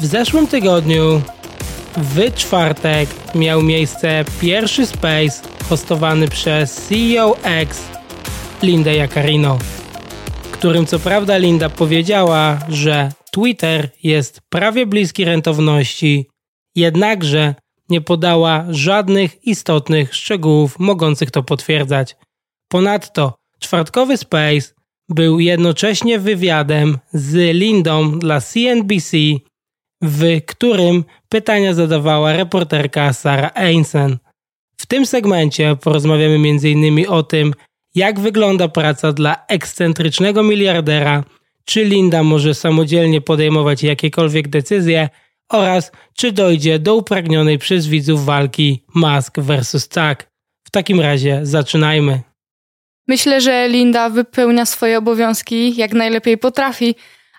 W zeszłym tygodniu, w czwartek, miał miejsce pierwszy Space hostowany przez CEO X Linda Jacarino, którym co prawda Linda powiedziała, że Twitter jest prawie bliski rentowności, jednakże nie podała żadnych istotnych szczegółów mogących to potwierdzać. Ponadto czwartkowy Space był jednocześnie wywiadem z Lindą dla CNBC, w którym pytania zadawała reporterka Sarah Einsen. W tym segmencie porozmawiamy m.in. o tym, jak wygląda praca dla ekscentrycznego miliardera, czy Linda może samodzielnie podejmować jakiekolwiek decyzje oraz czy dojdzie do upragnionej przez widzów walki Musk versus Tak. W takim razie zaczynajmy. Myślę, że Linda wypełnia swoje obowiązki jak najlepiej potrafi,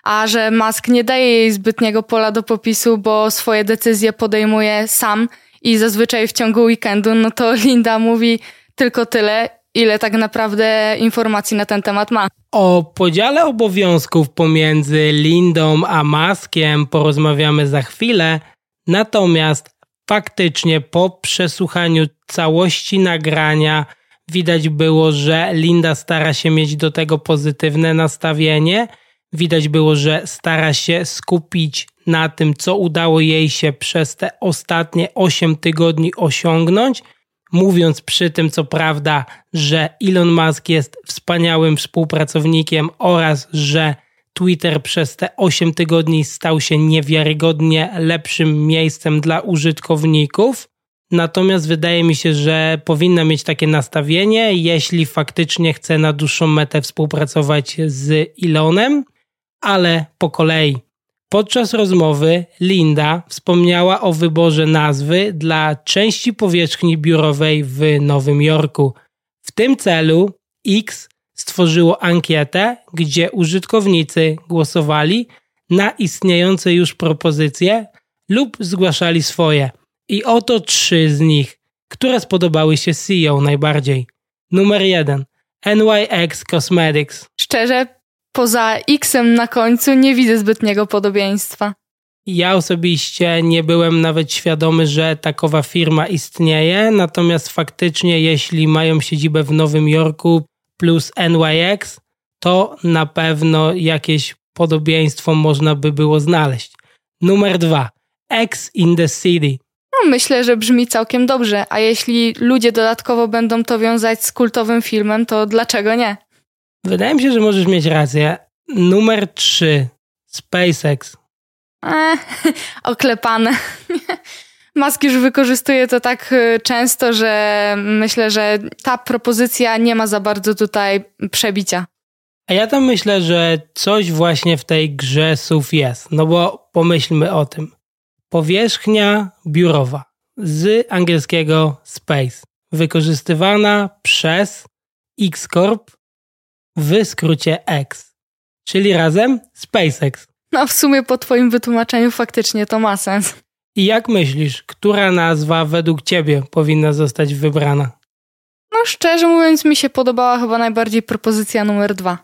a że Musk nie daje jej zbytniego pola do popisu, bo swoje decyzje podejmuje sam i zazwyczaj w ciągu weekendu, no to Linda mówi tylko tyle, ile tak naprawdę informacji na ten temat ma. O podziale obowiązków pomiędzy Lindą a Maskiem porozmawiamy za chwilę, natomiast faktycznie po przesłuchaniu całości nagrania widać było, że Linda stara się mieć do tego pozytywne nastawienie. Widać było, że stara się skupić na tym, co udało jej się przez te ostatnie 8 tygodni osiągnąć mówiąc przy tym, co prawda, że Elon Musk jest wspaniałym współpracownikiem oraz że Twitter przez te 8 tygodni stał się niewiarygodnie lepszym miejscem dla użytkowników. Natomiast wydaje mi się, że powinna mieć takie nastawienie, jeśli faktycznie chce na dłuższą metę współpracować z Elonem, ale po kolei. Podczas rozmowy Linda wspomniała o wyborze nazwy dla części powierzchni biurowej w Nowym Jorku. W tym celu X stworzyło ankietę, gdzie użytkownicy głosowali na istniejące już propozycje lub zgłaszali swoje. I oto trzy z nich, które spodobały się CEO najbardziej. Numer jeden. NYX Cosmetics. Szczerze, poza X-em na końcu nie widzę zbytniego podobieństwa. Ja osobiście nie byłem nawet świadomy, że takowa firma istnieje, natomiast faktycznie, jeśli mają siedzibę w Nowym Jorku plus NYX, to na pewno jakieś podobieństwo można by było znaleźć. Numer dwa. X in the City. No, myślę, że brzmi całkiem dobrze, a jeśli ludzie dodatkowo będą to wiązać z kultowym filmem, to dlaczego nie? Wydaje mi się, że możesz mieć rację. Numer 3. SpaceX. Eee, oklepane. Musk już wykorzystuje to tak e, często, że myślę, że ta propozycja nie ma za bardzo tutaj przebicia. A ja tam myślę, że coś właśnie w tej grze słów jest. No bo pomyślmy o tym. Powierzchnia biurowa z angielskiego space, wykorzystywana przez X Corp w skrócie X, czyli razem SpaceX. No w sumie po twoim wytłumaczeniu faktycznie to ma sens. I jak myślisz, która nazwa według ciebie powinna zostać wybrana? No szczerze mówiąc mi się podobała chyba najbardziej propozycja numer dwa.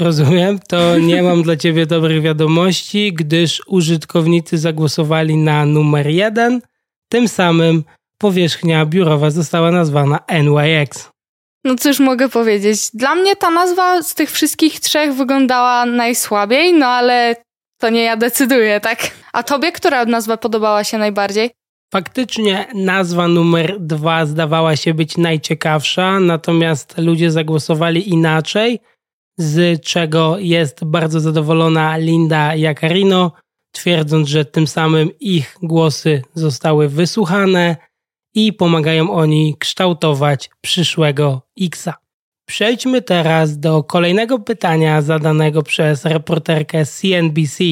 Rozumiem, to nie mam dla ciebie dobrych wiadomości, gdyż użytkownicy zagłosowali na numer jeden. Tym samym powierzchnia biurowa została nazwana NYX. No cóż mogę powiedzieć. Dla mnie ta nazwa z tych wszystkich trzech wyglądała najsłabiej, no ale to nie ja decyduję, tak? A tobie która nazwa podobała się najbardziej? Faktycznie nazwa numer dwa zdawała się być najciekawsza, natomiast ludzie zagłosowali inaczej, z czego jest bardzo zadowolona Linda Jacarino, twierdząc, że tym samym ich głosy zostały wysłuchane i pomagają oni kształtować przyszłego Xa. Przejdźmy teraz do kolejnego pytania zadanego przez reporterkę CNBC.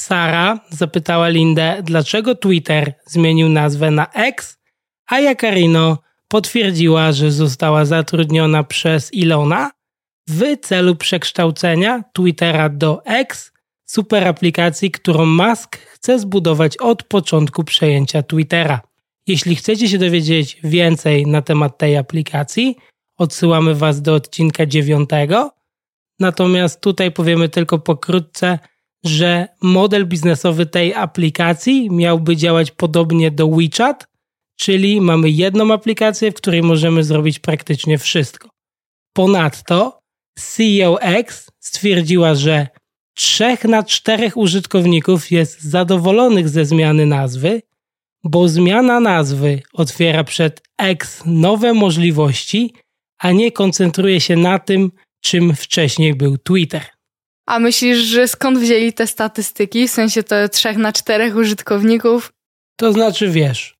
Sara zapytała Lindę, dlaczego Twitter zmienił nazwę na X, a Jakarino potwierdziła, że została zatrudniona przez Ilona w celu przekształcenia Twittera do X, super aplikacji, którą Musk chce zbudować od początku przejęcia Twittera. Jeśli chcecie się dowiedzieć więcej na temat tej aplikacji, odsyłamy Was do odcinka dziewiątego. Natomiast tutaj powiemy tylko pokrótce, że model biznesowy tej aplikacji miałby działać podobnie do WeChat, czyli mamy jedną aplikację, w której możemy zrobić praktycznie wszystko. Ponadto CEO X stwierdziła, że trzech na czterech użytkowników jest zadowolonych ze zmiany nazwy, bo zmiana nazwy otwiera przed X nowe możliwości, a nie koncentruje się na tym, czym wcześniej był Twitter. A myślisz, że skąd wzięli te statystyki? W sensie to trzech na czterech użytkowników? To znaczy, wiesz,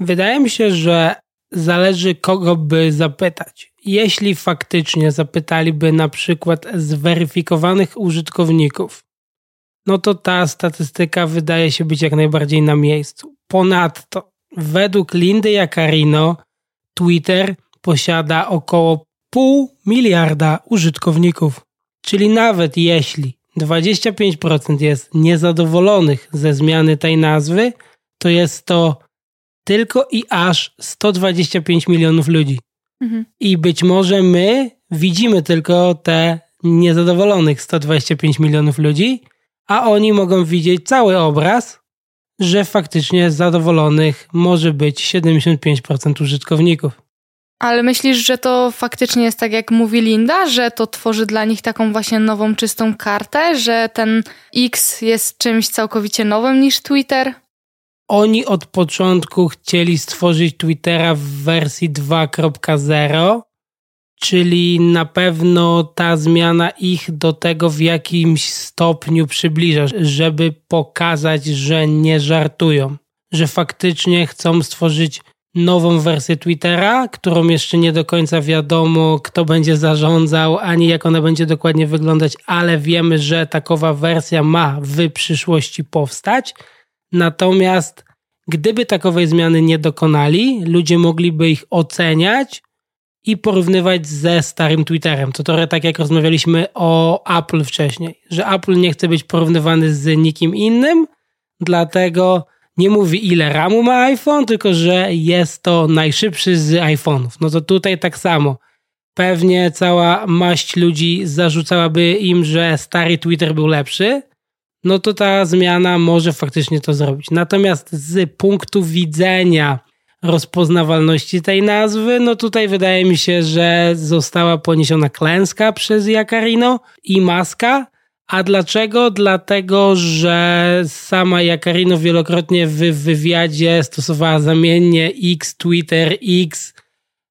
wydaje mi się, że zależy kogo by zapytać. Jeśli faktycznie zapytaliby na przykład zweryfikowanych użytkowników, no to ta statystyka wydaje się być jak najbardziej na miejscu. Ponadto, według Lindy Jacarino, Twitter posiada około pół miliarda użytkowników. Czyli nawet jeśli 25% jest niezadowolonych ze zmiany tej nazwy, to jest to tylko i aż 125 milionów ludzi. Mhm. I być może my widzimy tylko te niezadowolonych 125 milionów ludzi, a oni mogą widzieć cały obraz, że faktycznie zadowolonych może być 75% użytkowników. Ale myślisz, że to faktycznie jest tak, jak mówi Linda, że to tworzy dla nich taką właśnie nową, czystą kartę, że ten X jest czymś całkowicie nowym niż Twitter? Oni od początku chcieli stworzyć Twittera w wersji 2.0, czyli na pewno ta zmiana ich do tego w jakimś stopniu przybliża, żeby pokazać, że nie żartują, że faktycznie chcą stworzyć nową wersję Twittera, którą jeszcze nie do końca wiadomo, kto będzie zarządzał, ani jak ona będzie dokładnie wyglądać, ale wiemy, że takowa wersja ma w przyszłości powstać. Natomiast gdyby takowej zmiany nie dokonali, ludzie mogliby ich oceniać i porównywać ze starym Twitterem. To trochę tak jak rozmawialiśmy o Apple wcześniej, że Apple nie chce być porównywany z nikim innym, dlatego nie mówi ile RAMu ma iPhone, tylko że jest to najszybszy z iPhone'ów. No to tutaj tak samo. Pewnie cała maść ludzi zarzucałaby im, że stary Twitter był lepszy, no to ta zmiana może faktycznie to zrobić. Natomiast z punktu widzenia rozpoznawalności tej nazwy, no tutaj wydaje mi się, że została poniesiona klęska przez Jakarino i Maska, a dlaczego? Dlatego, że sama Jakarino wielokrotnie w wywiadzie stosowała zamiennie X, Twitter, X.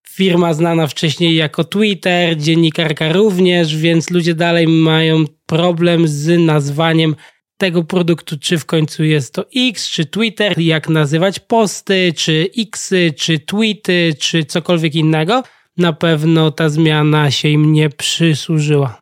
Firma znana wcześniej jako Twitter, dziennikarka również, więc ludzie dalej mają problem z nazwaniem tego produktu, czy w końcu jest to X, czy Twitter, jak nazywać posty, czy Xy, czy tweety, czy cokolwiek innego. Na pewno ta zmiana się im nie przysłużyła.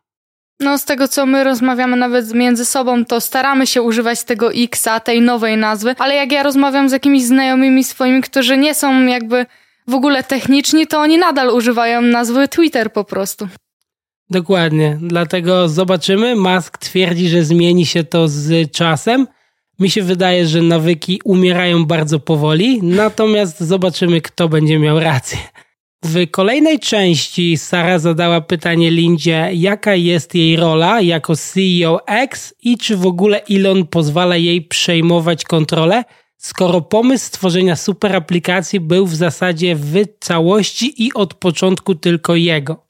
No, z tego co my rozmawiamy nawet między sobą, to staramy się używać tego Xa, tej nowej nazwy, ale jak ja rozmawiam z jakimiś znajomymi swoimi, którzy nie są jakby w ogóle techniczni, to oni nadal używają nazwy Twitter po prostu. Dokładnie, dlatego zobaczymy. Musk twierdzi, że zmieni się to z czasem. Mi się wydaje, że nawyki umierają bardzo powoli, natomiast zobaczymy, kto będzie miał rację. W kolejnej części Sara zadała pytanie Lindzie, jaka jest jej rola jako CEO X i czy w ogóle Elon pozwala jej przejmować kontrolę, skoro pomysł stworzenia super aplikacji był w zasadzie w całości i od początku tylko jego.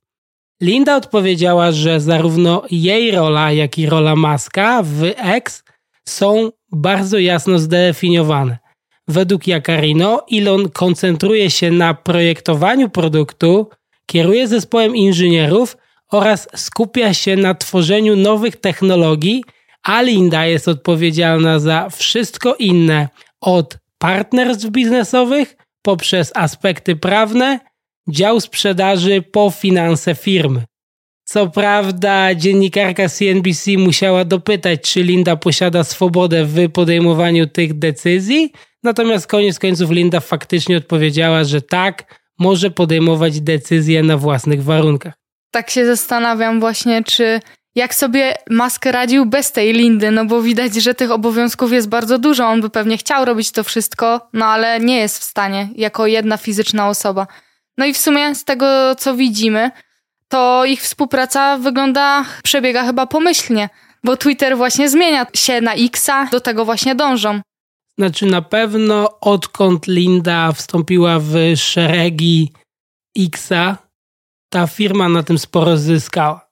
Linda odpowiedziała, że zarówno jej rola, jak i rola Maska w X są bardzo jasno zdefiniowane. Według Jakarino Elon koncentruje się na projektowaniu produktu, kieruje zespołem inżynierów oraz skupia się na tworzeniu nowych technologii, a Linda jest odpowiedzialna za wszystko inne od partnerstw biznesowych poprzez aspekty prawne, dział sprzedaży po finanse firmy. Co prawda, dziennikarka CNBC musiała dopytać, czy Linda posiada swobodę w podejmowaniu tych decyzji, natomiast koniec końców Linda faktycznie odpowiedziała, że tak, może podejmować decyzje na własnych warunkach. Tak się zastanawiam właśnie, czy jak sobie Musk radził bez tej Lindy, no bo widać, że tych obowiązków jest bardzo dużo. On by pewnie chciał robić to wszystko, no ale nie jest w stanie jako jedna fizyczna osoba. No i w sumie z tego, co widzimy, to ich współpraca wygląda, przebiega chyba pomyślnie. Bo Twitter właśnie zmienia się na Xa, do tego właśnie dążą. Znaczy na pewno odkąd Linda wstąpiła w szeregi Xa, ta firma na tym sporo zyskała.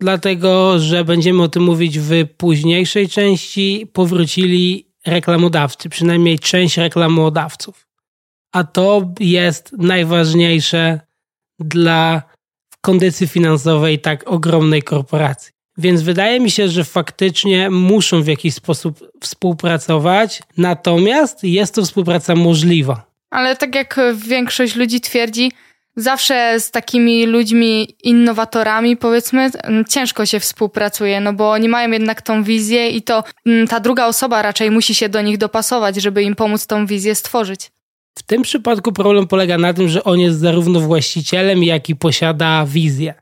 Dlatego, że będziemy o tym mówić w późniejszej części, powrócili reklamodawcy, przynajmniej część reklamodawców. A to jest najważniejsze dla kondycji finansowej tak ogromnej korporacji. Więc wydaje mi się, że faktycznie muszą w jakiś sposób współpracować, natomiast jest to współpraca możliwa. Ale tak jak większość ludzi twierdzi, zawsze z takimi ludźmi, innowatorami, powiedzmy, ciężko się współpracuje, no bo oni mają jednak tą wizję i to ta druga osoba raczej musi się do nich dopasować, żeby im pomóc tą wizję stworzyć. W tym przypadku problem polega na tym, że on jest zarówno właścicielem, jak i posiada wizję.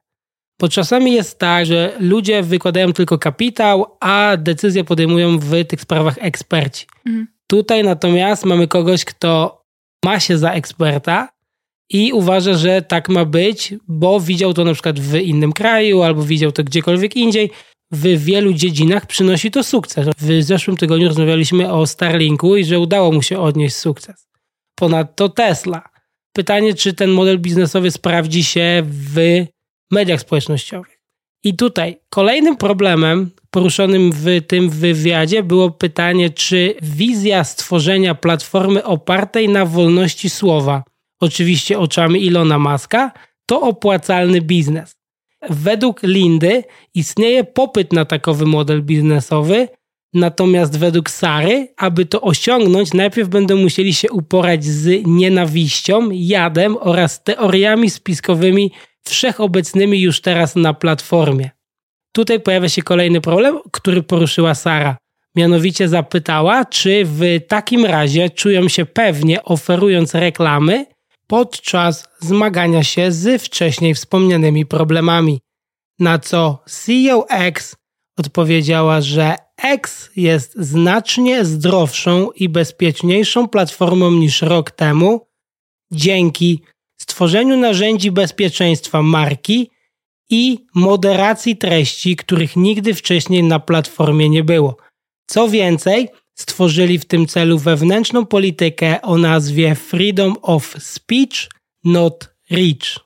Bo czasami jest tak, że ludzie wykładają tylko kapitał, a decyzje podejmują w tych sprawach eksperci. Mhm. Tutaj natomiast mamy kogoś, kto ma się za eksperta i uważa, że tak ma być, bo widział to na przykład w innym kraju albo widział to gdziekolwiek indziej. W wielu dziedzinach przynosi to sukces. W zeszłym tygodniu rozmawialiśmy o Starlinku i że udało mu się odnieść sukces. Ponadto Tesla. Pytanie, czy ten model biznesowy sprawdzi się w mediach społecznościowych. I tutaj kolejnym problemem poruszonym w tym wywiadzie było pytanie, czy wizja stworzenia platformy opartej na wolności słowa, oczywiście oczami Ilona Maska, to opłacalny biznes. Według Lindy istnieje popyt na takowy model biznesowy, natomiast według Sary, aby to osiągnąć, najpierw będą musieli się uporać z nienawiścią, jadem oraz teoriami spiskowymi wszechobecnymi już teraz na platformie. Tutaj pojawia się kolejny problem, który poruszyła Sara. Mianowicie zapytała, czy w takim razie czują się pewnie oferując reklamy podczas zmagania się z wcześniej wspomnianymi problemami. Na co CEO X odpowiedziała, że X jest znacznie zdrowszą i bezpieczniejszą platformą niż rok temu dzięki stworzeniu narzędzi bezpieczeństwa marki i moderacji treści, których nigdy wcześniej na platformie nie było. Co więcej, stworzyli w tym celu wewnętrzną politykę o nazwie Freedom of Speech, not Reach.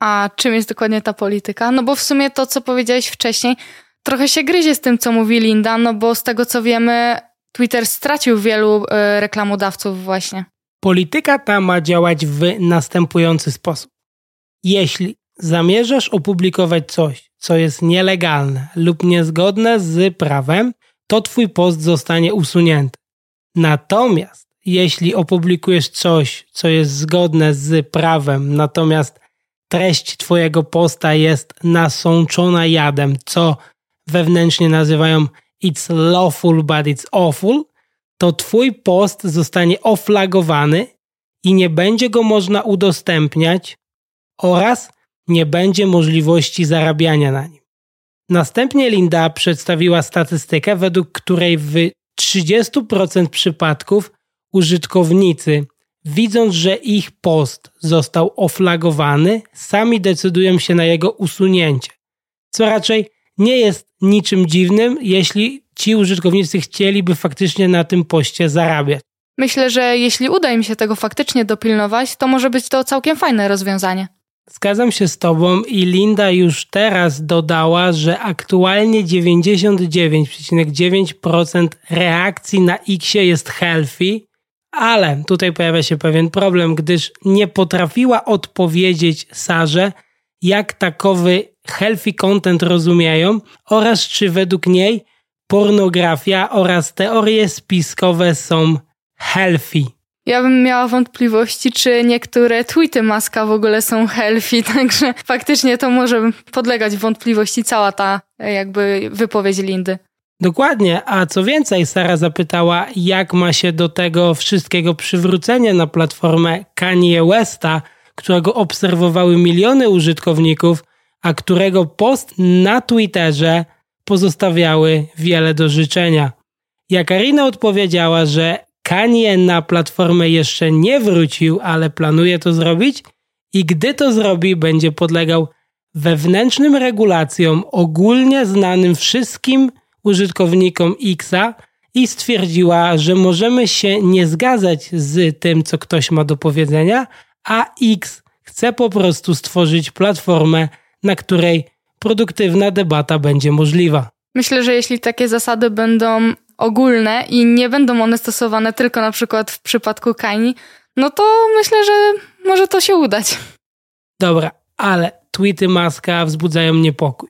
A czym jest dokładnie ta polityka? No bo w sumie to, co powiedziałeś wcześniej, trochę się gryzie z tym, co mówi Linda, no bo z tego co wiemy, Twitter stracił wielu y, reklamodawców właśnie. Polityka ta ma działać w następujący sposób. Jeśli zamierzasz opublikować coś, co jest nielegalne lub niezgodne z prawem, to twój post zostanie usunięty. Natomiast jeśli opublikujesz coś, co jest zgodne z prawem, natomiast treść twojego posta jest nasączona jadem, co wewnętrznie nazywają it's lawful but it's awful, to Twój post zostanie oflagowany i nie będzie go można udostępniać oraz nie będzie możliwości zarabiania na nim. Następnie Linda przedstawiła statystykę, według której w 30% przypadków użytkownicy, widząc, że ich post został oflagowany, sami decydują się na jego usunięcie, co raczej nie jest niczym dziwnym, jeśli ci użytkownicy chcieliby faktycznie na tym poście zarabiać. Myślę, że jeśli uda im się tego faktycznie dopilnować, to może być to całkiem fajne rozwiązanie. Zgadzam się z Tobą i Linda już teraz dodała, że aktualnie 99,9% reakcji na X jest healthy, ale tutaj pojawia się pewien problem, gdyż nie potrafiła odpowiedzieć Sarze, jak takowy healthy content rozumieją oraz czy według niej pornografia oraz teorie spiskowe są healthy. Ja bym miała wątpliwości, czy niektóre tweety Maska w ogóle są healthy, także faktycznie to może podlegać wątpliwości cała ta jakby wypowiedź Lindy. Dokładnie, a co więcej, Sara zapytała, jak ma się do tego wszystkiego przywrócenie na platformę Kanye Westa, którego obserwowały miliony użytkowników, a którego post na Twitterze pozostawiały wiele do życzenia. Jakarina odpowiedziała, że Kanye na platformę jeszcze nie wrócił, ale planuje to zrobić i gdy to zrobi, będzie podlegał wewnętrznym regulacjom ogólnie znanym wszystkim użytkownikom Xa i stwierdziła, że możemy się nie zgadzać z tym, co ktoś ma do powiedzenia, a X chce po prostu stworzyć platformę, na której produktywna debata będzie możliwa. Myślę, że jeśli takie zasady będą ogólne i nie będą one stosowane tylko na przykład w przypadku Kaini, no to myślę, że może to się udać. Dobra, ale tweety Maska wzbudzają niepokój.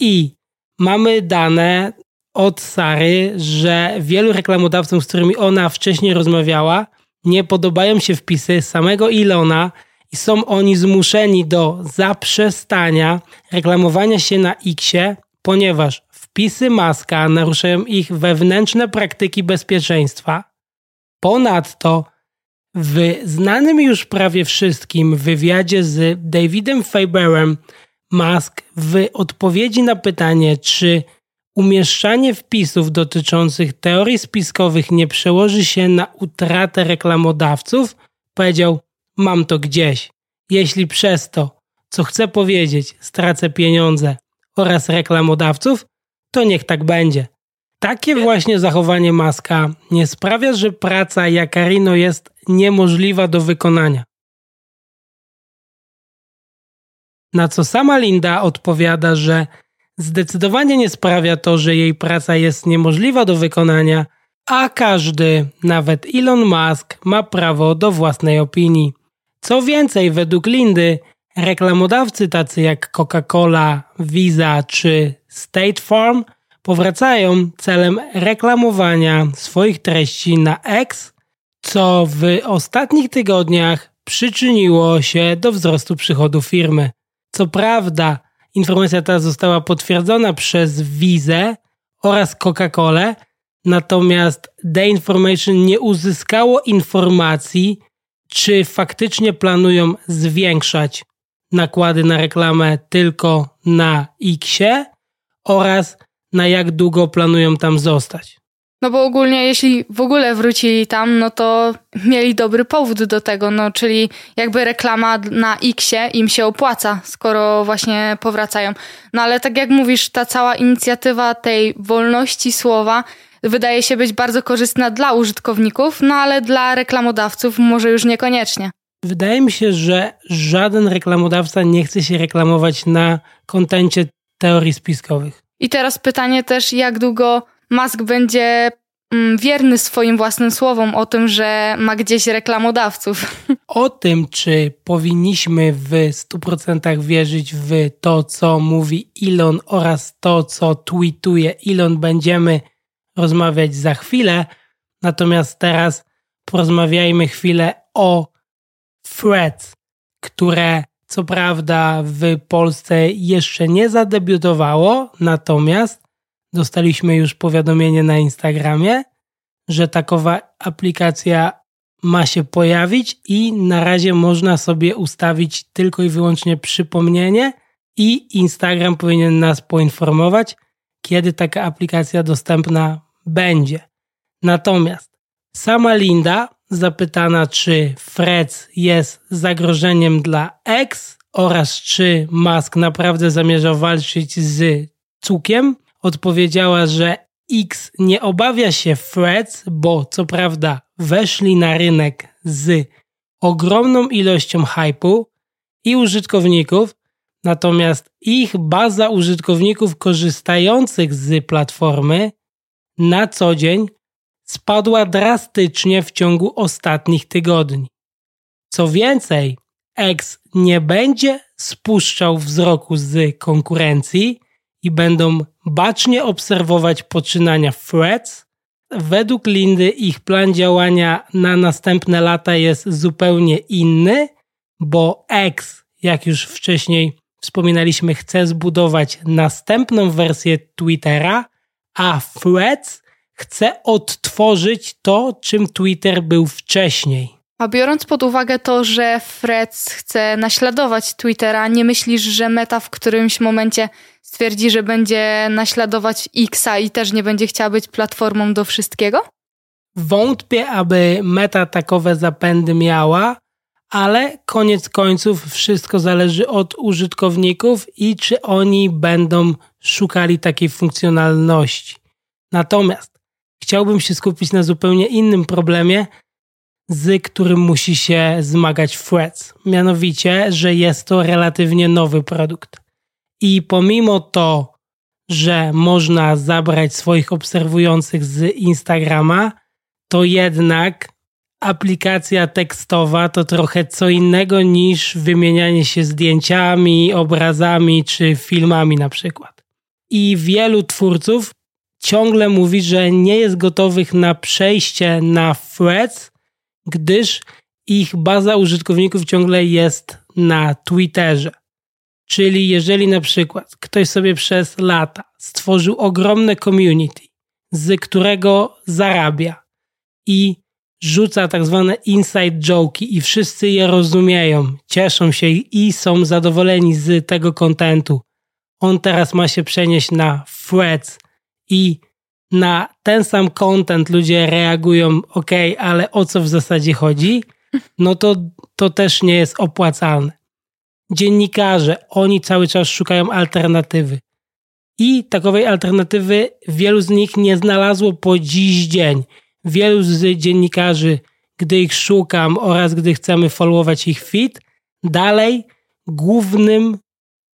I mamy dane od Sary, że wielu reklamodawcom, z którymi ona wcześniej rozmawiała, nie podobają się wpisy samego Ilona i są oni zmuszeni do zaprzestania reklamowania się na Xie, ponieważ wpisy Maska naruszają ich wewnętrzne praktyki bezpieczeństwa. Ponadto w znanym już prawie wszystkim wywiadzie z Davidem Faberem Musk w odpowiedzi na pytanie, czy umieszczanie wpisów dotyczących teorii spiskowych nie przełoży się na utratę reklamodawców, powiedział: Mam to gdzieś. Jeśli przez to, co chcę powiedzieć, stracę pieniądze oraz reklamodawców, to niech tak będzie. Takie właśnie zachowanie Maska nie sprawia, że praca Jakarino jest niemożliwa do wykonania. Na co sama Linda odpowiada, że zdecydowanie nie sprawia to, że jej praca jest niemożliwa do wykonania, a każdy, nawet Elon Musk, ma prawo do własnej opinii. Co więcej, według Lindy, reklamodawcy tacy jak Coca-Cola, Visa czy State Farm powracają celem reklamowania swoich treści na X, co w ostatnich tygodniach przyczyniło się do wzrostu przychodów firmy. Co prawda, informacja ta została potwierdzona przez Visa oraz Coca-Colę, natomiast The Information nie uzyskało informacji, czy faktycznie planują zwiększać nakłady na reklamę tylko na Xie oraz na jak długo planują tam zostać. No bo ogólnie, jeśli w ogóle wrócili tam, no to mieli dobry powód do tego, no czyli jakby reklama na Xie im się opłaca, skoro właśnie powracają. No ale tak jak mówisz, ta cała inicjatywa tej wolności słowa wydaje się być bardzo korzystna dla użytkowników, no ale dla reklamodawców może już niekoniecznie. Wydaje mi się, że żaden reklamodawca nie chce się reklamować na kontencie teorii spiskowych. I teraz pytanie też, jak długo Musk będzie mm, wierny swoim własnym słowom o tym, że ma gdzieś reklamodawców. O tym, czy powinniśmy w 100% wierzyć w to, co mówi Elon oraz to, co tweetuje Elon, będziemy rozmawiać za chwilę. Natomiast teraz porozmawiajmy chwilę o Threads, które co prawda w Polsce jeszcze nie zadebiutowało, natomiast dostaliśmy już powiadomienie na Instagramie, że takowa aplikacja ma się pojawić i na razie można sobie ustawić tylko i wyłącznie przypomnienie i Instagram powinien nas poinformować, kiedy taka aplikacja dostępna będzie. Natomiast sama Linda zapytana, czy Freds jest zagrożeniem dla X oraz czy Musk naprawdę zamierza walczyć z Cukiem, odpowiedziała, że X nie obawia się Freds, bo co prawda weszli na rynek z ogromną ilością hypu i użytkowników, natomiast ich baza użytkowników korzystających z platformy na co dzień spadła drastycznie w ciągu ostatnich tygodni. Co więcej, X nie będzie spuszczał wzroku z konkurencji i będą bacznie obserwować poczynania Threads. Według Lindy ich plan działania na następne lata jest zupełnie inny, bo X, jak już wcześniej wspominaliśmy, chce zbudować następną wersję Twittera, a Threads chce odtworzyć to, czym Twitter był wcześniej. A biorąc pod uwagę to, że Freds chce naśladować Twittera, nie myślisz, że Meta w którymś momencie stwierdzi, że będzie naśladować Xa i też nie będzie chciała być platformą do wszystkiego? Wątpię, aby Meta takowe zapędy miała, ale koniec końców wszystko zależy od użytkowników i czy oni będą szukali takiej funkcjonalności. Natomiast chciałbym się skupić na zupełnie innym problemie, z którym musi się zmagać Threads. Mianowicie, że jest to relatywnie nowy produkt. I pomimo to, że można zabrać swoich obserwujących z Instagrama, to jednak aplikacja tekstowa to trochę co innego niż wymienianie się zdjęciami, obrazami czy filmami na przykład. I wielu twórców ciągle mówi, że nie jest gotowych na przejście na Threads, gdyż ich baza użytkowników ciągle jest na Twitterze. Czyli jeżeli na przykład ktoś sobie przez lata stworzył ogromne community, z którego zarabia i rzuca tak zwane inside joke'i i wszyscy je rozumieją, cieszą się i są zadowoleni z tego kontentu. On teraz ma się przenieść na threads i na ten sam content ludzie reagują, ok, ale o co w zasadzie chodzi, no to to też nie jest opłacalne. Dziennikarze, oni cały czas szukają alternatywy. I takowej alternatywy wielu z nich nie znalazło po dziś dzień. Wielu z dziennikarzy, gdy ich szukam oraz gdy chcemy followować ich feed, dalej głównym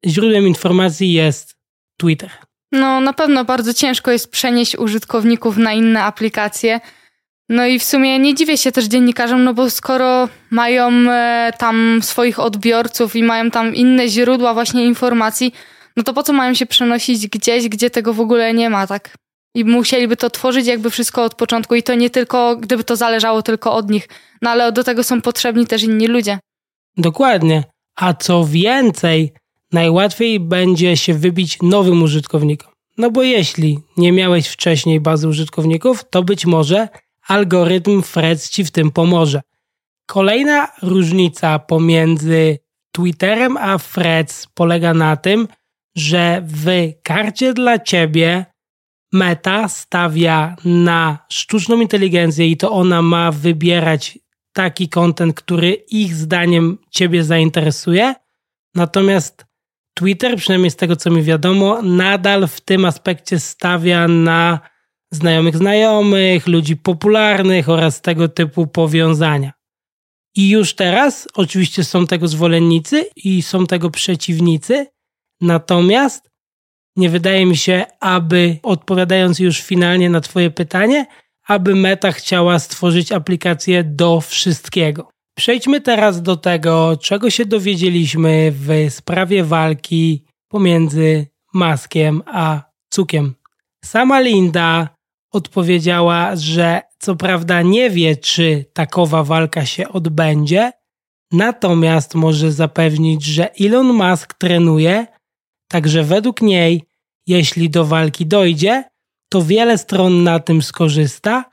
źródłem informacji jest Twitter. No, na pewno bardzo ciężko jest przenieść użytkowników na inne aplikacje. No i w sumie nie dziwię się też dziennikarzom, no bo skoro mają e, tam swoich odbiorców i mają tam inne źródła właśnie informacji, no to po co mają się przenosić gdzieś, gdzie tego w ogóle nie ma, tak? I musieliby to tworzyć jakby wszystko od początku i to nie tylko, gdyby to zależało tylko od nich, no ale do tego są potrzebni też inni ludzie. Dokładnie. A co więcej, najłatwiej będzie się wybić nowym użytkownikom. No bo jeśli nie miałeś wcześniej bazy użytkowników, to być może algorytm Threads ci w tym pomoże. Kolejna różnica pomiędzy Twitterem a Threads polega na tym, że w karcie dla ciebie Meta stawia na sztuczną inteligencję i to ona ma wybierać taki kontent, który ich zdaniem ciebie zainteresuje. Natomiast Twitter, przynajmniej z tego co mi wiadomo, nadal w tym aspekcie stawia na znajomych znajomych, ludzi popularnych oraz tego typu powiązania. I już teraz oczywiście są tego zwolennicy i są tego przeciwnicy, natomiast nie wydaje mi się, aby odpowiadając już finalnie na Twoje pytanie, aby Meta chciała stworzyć aplikację do wszystkiego. Przejdźmy teraz do tego, czego się dowiedzieliśmy w sprawie walki pomiędzy Maskiem a Cukiem. Sama Linda odpowiedziała, że co prawda nie wie, czy takowa walka się odbędzie, natomiast może zapewnić, że Elon Musk trenuje, także według niej, jeśli do walki dojdzie, to wiele stron na tym skorzysta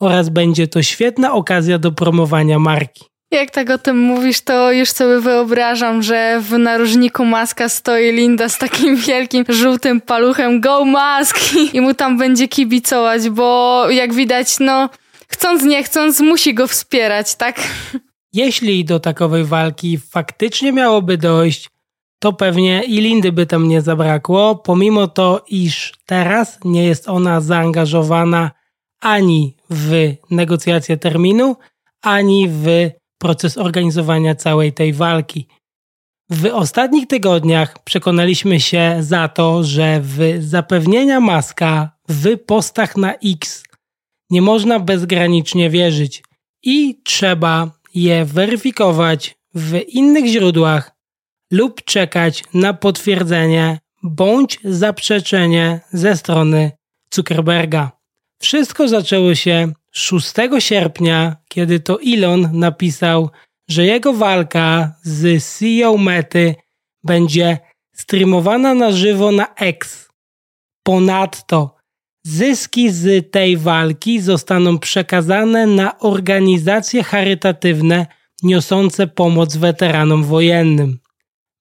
oraz będzie to świetna okazja do promowania marki. Jak tak o tym mówisz, to już sobie wyobrażam, że w narożniku maska stoi Linda z takim wielkim żółtym paluchem Go Mask i mu tam będzie kibicować, bo jak widać, no chcąc nie chcąc musi go wspierać, tak? Jeśli do takowej walki faktycznie miałoby dojść, to pewnie i Lindy by tam nie zabrakło, pomimo to, iż teraz nie jest ona zaangażowana ani w negocjacje terminu, ani w proces organizowania całej tej walki. W ostatnich tygodniach przekonaliśmy się za to, że w zapewnienia maska w postach na X nie można bezgranicznie wierzyć i trzeba je weryfikować w innych źródłach lub czekać na potwierdzenie bądź zaprzeczenie ze strony Zuckerberga. Wszystko zaczęło się 6 sierpnia, kiedy to Elon napisał, że jego walka z CEO Mety będzie streamowana na żywo na X. Ponadto zyski z tej walki zostaną przekazane na organizacje charytatywne niosące pomoc weteranom wojennym.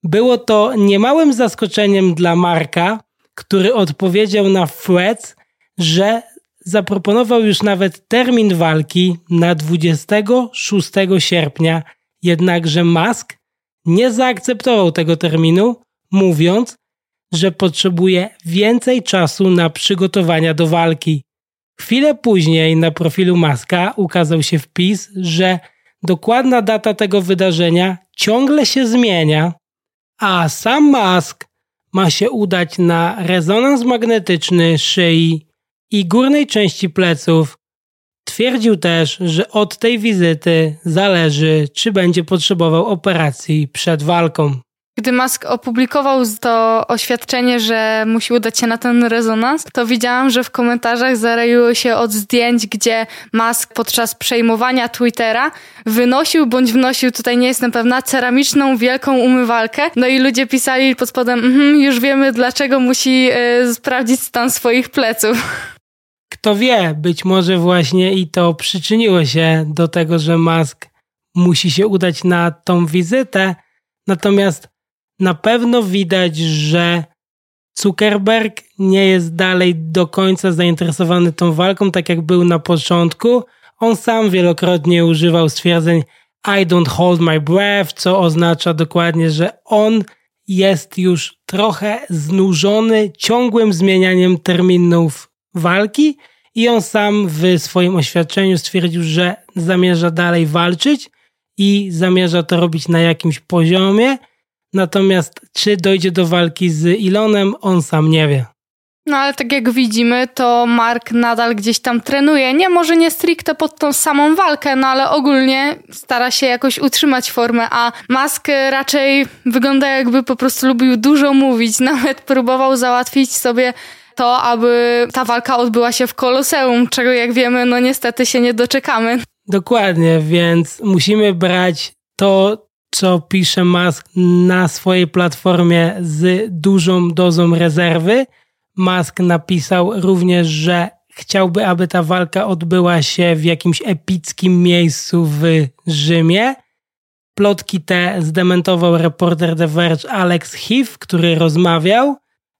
Było to niemałym zaskoczeniem dla Marka, który odpowiedział na Threads, że zaproponował już nawet termin walki na 26 sierpnia, jednakże Musk nie zaakceptował tego terminu, mówiąc, że potrzebuje więcej czasu na przygotowania do walki. Chwilę później na profilu Maska ukazał się wpis, że dokładna data tego wydarzenia ciągle się zmienia, a sam Musk ma się udać na rezonans magnetyczny szyi i górnej części pleców. Twierdził też, że od tej wizyty zależy, czy będzie potrzebował operacji przed walką. Gdy Musk opublikował to oświadczenie, że musi udać się na ten rezonans, to widziałam, że w komentarzach zarejiło się od zdjęć, gdzie Musk podczas przejmowania Twittera wynosił bądź wnosił, tutaj nie jestem pewna, ceramiczną wielką umywalkę. No i ludzie pisali pod spodem, mm, już wiemy dlaczego musi y, sprawdzić stan swoich pleców. Kto wie, być może właśnie i to przyczyniło się do tego, że Musk musi się udać na tą wizytę. Natomiast na pewno widać, że Zuckerberg nie jest dalej do końca zainteresowany tą walką, tak jak był na początku. On sam wielokrotnie używał stwierdzeń I don't hold my breath, co oznacza dokładnie, że on jest już trochę znużony ciągłym zmienianiem terminów walki i on sam w swoim oświadczeniu stwierdził, że zamierza dalej walczyć i zamierza to robić na jakimś poziomie Natomiast czy dojdzie do walki z Ilonem, on sam nie wie. No ale tak jak widzimy, to Mark nadal gdzieś tam trenuje. Nie, może nie stricte pod tą samą walkę, no ale ogólnie stara się jakoś utrzymać formę, a Musk raczej wygląda jakby po prostu lubił dużo mówić. Nawet próbował załatwić sobie to, aby ta walka odbyła się w Koloseum, czego jak wiemy, no niestety się nie doczekamy. Dokładnie, więc musimy brać to, co pisze Musk na swojej platformie z dużą dozą rezerwy. Musk napisał również, że chciałby, aby ta walka odbyła się w jakimś epickim miejscu w Rzymie. Plotki te zdementował reporter The Verge Alex Heath, który rozmawiał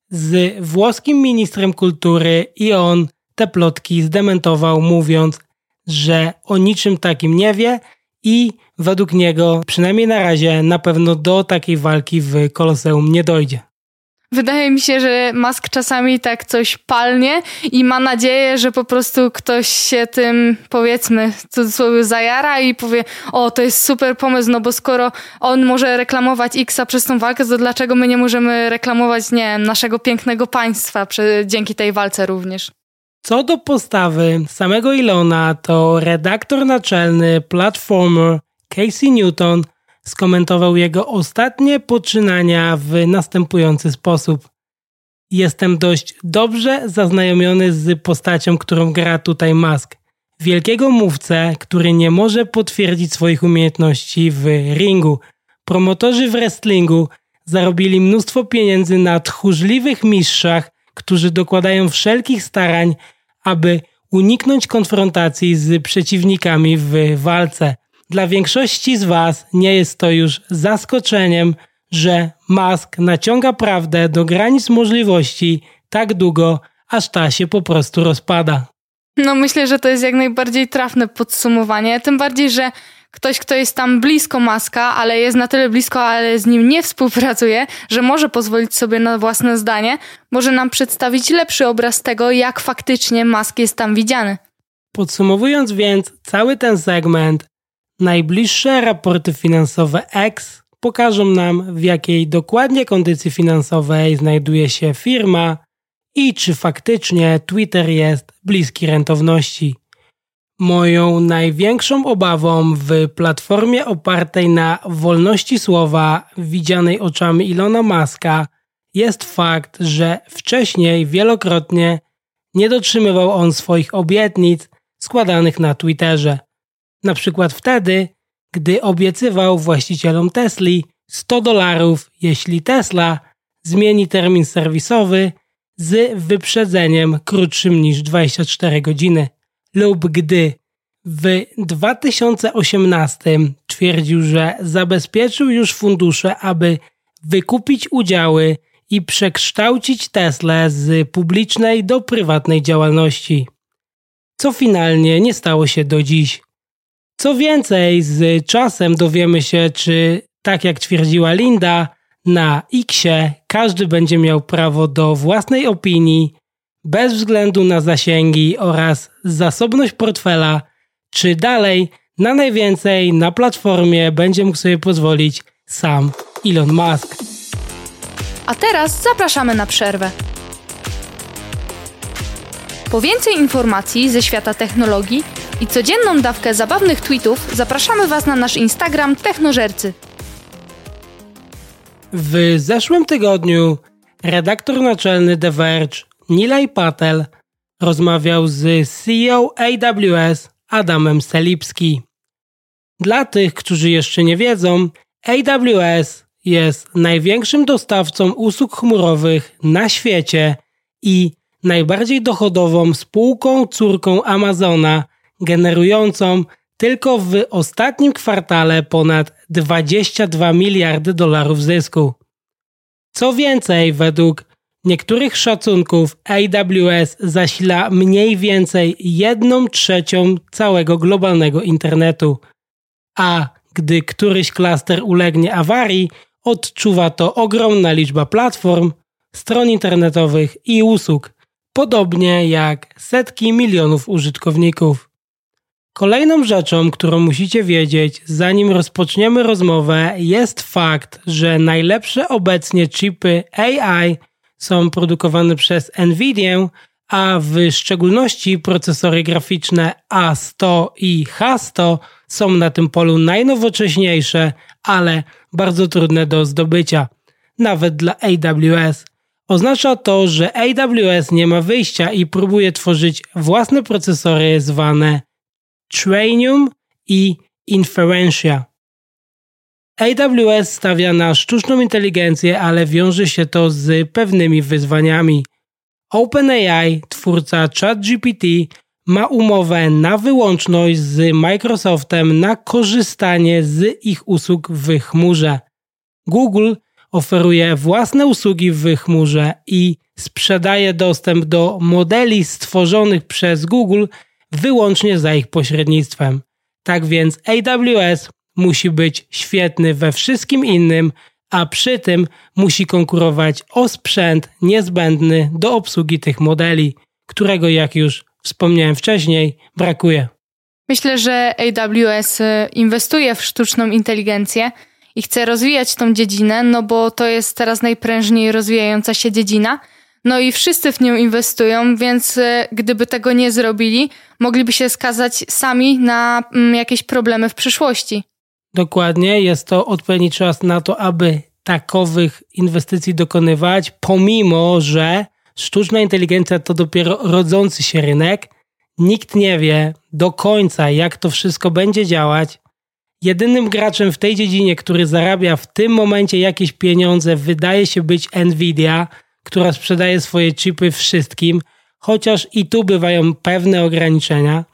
z włoskim ministrem kultury i on te plotki zdementował, mówiąc, że o niczym takim nie wie i według niego, przynajmniej na razie, na pewno do takiej walki w Koloseum nie dojdzie. Wydaje mi się, że Musk czasami tak coś palnie i ma nadzieję, że po prostu ktoś się tym, powiedzmy, w cudzysłowie zajara i powie, o, to jest super pomysł, no bo skoro on może reklamować Xa przez tą walkę, to dlaczego my nie możemy reklamować, nie wiem, naszego pięknego państwa przy, dzięki tej walce również? Co do postawy samego Ilona, to redaktor naczelny Platformer Casey Newton skomentował jego ostatnie poczynania w następujący sposób. Jestem dość dobrze zaznajomiony z postacią, którą gra tutaj Musk. Wielkiego mówcę, który nie może potwierdzić swoich umiejętności w ringu. Promotorzy w wrestlingu zarobili mnóstwo pieniędzy na tchórzliwych mistrzach, którzy dokładają wszelkich starań, aby uniknąć konfrontacji z przeciwnikami w walce. Dla większości z Was nie jest to już zaskoczeniem, że Musk naciąga prawdę do granic możliwości tak długo, aż ta się po prostu rozpada. No myślę, że to jest jak najbardziej trafne podsumowanie, tym bardziej, że ktoś, kto jest tam blisko Maska, ale jest na tyle blisko, ale z nim nie współpracuje, że może pozwolić sobie na własne zdanie, może nam przedstawić lepszy obraz tego, jak faktycznie Mask jest tam widziany. Podsumowując więc cały ten segment, najbliższe raporty finansowe X pokażą nam, w jakiej dokładnie kondycji finansowej znajduje się firma i czy faktycznie Twitter jest bliski rentowności. Moją największą obawą w platformie opartej na wolności słowa, widzianej oczami Ilona Maska, jest fakt, że wcześniej wielokrotnie nie dotrzymywał on swoich obietnic składanych na Twitterze. Na przykład wtedy, gdy obiecywał właścicielom Tesli 100 dolarów, jeśli Tesla zmieni termin serwisowy z wyprzedzeniem krótszym niż 24 godziny lub gdy w 2018 twierdził, że zabezpieczył już fundusze, aby wykupić udziały i przekształcić Tesla z publicznej do prywatnej działalności. Co finalnie nie stało się do dziś. Co więcej, z czasem dowiemy się, czy tak jak twierdziła Linda, na Xie każdy będzie miał prawo do własnej opinii, bez względu na zasięgi oraz zasobność portfela, czy dalej na najwięcej na platformie będzie mógł sobie pozwolić sam Elon Musk. A teraz zapraszamy na przerwę. Po więcej informacji ze świata technologii i codzienną dawkę zabawnych tweetów zapraszamy Was na nasz Instagram Technożercy. W zeszłym tygodniu redaktor naczelny The Verge Nilay Patel rozmawiał z CEO AWS Adamem Selipski. Dla tych, którzy jeszcze nie wiedzą, AWS jest największym dostawcą usług chmurowych na świecie i najbardziej dochodową spółką córką Amazona, generującą tylko w ostatnim kwartale ponad 22 miliardy dolarów zysku. Co więcej, według niektórych szacunków AWS zasila mniej więcej 1 trzecią całego globalnego internetu, a gdy któryś klaster ulegnie awarii, odczuwa to ogromna liczba platform, stron internetowych i usług, podobnie jak setki milionów użytkowników. Kolejną rzeczą, którą musicie wiedzieć, zanim rozpoczniemy rozmowę, jest fakt, że najlepsze obecnie chipy AI są produkowane przez Nvidia, a w szczególności procesory graficzne A100 i H100 są na tym polu najnowocześniejsze, ale bardzo trudne do zdobycia, nawet dla AWS. Oznacza to, że AWS nie ma wyjścia i próbuje tworzyć własne procesory zwane Trainium i Inferentia. AWS stawia na sztuczną inteligencję, ale wiąże się to z pewnymi wyzwaniami. OpenAI, twórca ChatGPT, ma umowę na wyłączność z Microsoftem na korzystanie z ich usług w chmurze. Google oferuje własne usługi w chmurze i sprzedaje dostęp do modeli stworzonych przez Google wyłącznie za ich pośrednictwem. Tak więc AWS musi być świetny we wszystkim innym, a przy tym musi konkurować o sprzęt niezbędny do obsługi tych modeli, którego jak już wspomniałem wcześniej, brakuje. Myślę, że AWS inwestuje w sztuczną inteligencję i chce rozwijać tą dziedzinę, no bo to jest teraz najprężniej rozwijająca się dziedzina. No i wszyscy w nią inwestują, więc y, gdyby tego nie zrobili, mogliby się skazać sami na mm, jakieś problemy w przyszłości. Dokładnie, jest to odpowiedni czas na to, aby takowych inwestycji dokonywać, pomimo że sztuczna inteligencja to dopiero rodzący się rynek. Nikt nie wie do końca, jak to wszystko będzie działać. Jedynym graczem w tej dziedzinie, który zarabia w tym momencie jakieś pieniądze, wydaje się być Nvidia, która sprzedaje swoje chipy wszystkim, chociaż i tu bywają pewne ograniczenia.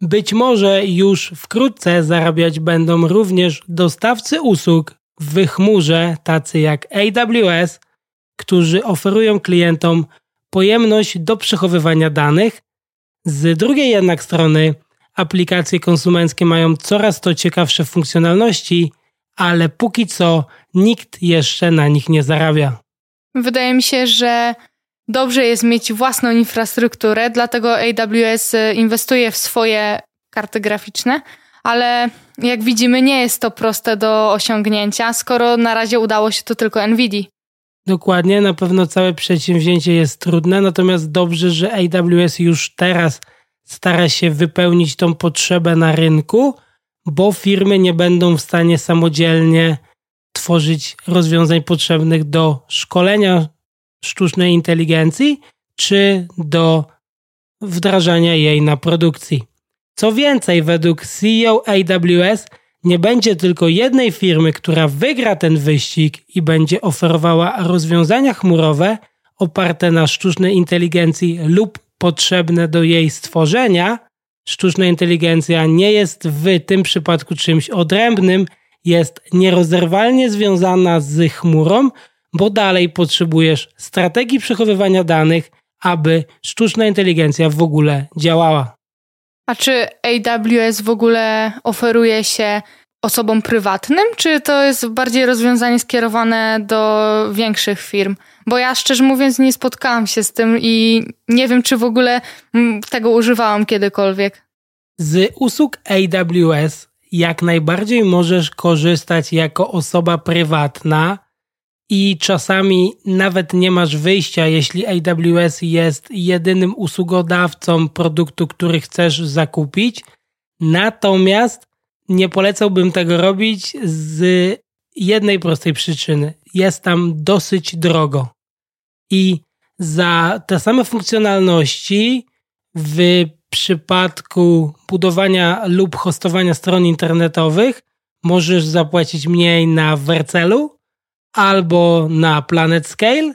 Być może już wkrótce zarabiać będą również dostawcy usług w chmurze, tacy jak AWS, którzy oferują klientom pojemność do przechowywania danych. Z drugiej jednak strony, aplikacje konsumenckie mają coraz to ciekawsze funkcjonalności, ale póki co nikt jeszcze na nich nie zarabia. Wydaje mi się, że dobrze jest mieć własną infrastrukturę, dlatego AWS inwestuje w swoje karty graficzne, ale jak widzimy, nie jest to proste do osiągnięcia, skoro na razie udało się to tylko Nvidia. Dokładnie, na pewno całe przedsięwzięcie jest trudne, natomiast dobrze, że AWS już teraz stara się wypełnić tą potrzebę na rynku, bo firmy nie będą w stanie samodzielnie tworzyć rozwiązań potrzebnych do szkolenia sztucznej inteligencji czy do wdrażania jej na produkcji. Co więcej, według CEO AWS nie będzie tylko jednej firmy, która wygra ten wyścig i będzie oferowała rozwiązania chmurowe oparte na sztucznej inteligencji lub potrzebne do jej stworzenia. Sztuczna inteligencja nie jest w tym przypadku czymś odrębnym, jest nierozerwalnie związana z chmurą, bo dalej potrzebujesz strategii przechowywania danych, aby sztuczna inteligencja w ogóle działała. A czy AWS w ogóle oferuje się osobom prywatnym, czy to jest bardziej rozwiązanie skierowane do większych firm? bo ja szczerze mówiąc nie spotkałam się z tym i nie wiem, czy w ogóle mm, tego używałam kiedykolwiek. Z usług AWS jak najbardziej możesz korzystać jako osoba prywatna i czasami nawet nie masz wyjścia, jeśli AWS jest jedynym usługodawcą produktu, który chcesz zakupić. Natomiast nie polecałbym tego robić z jednej prostej przyczyny. Jest tam dosyć drogo. I za te same funkcjonalności w przypadku budowania lub hostowania stron internetowych możesz zapłacić mniej na Vercelu albo na Planet Scale.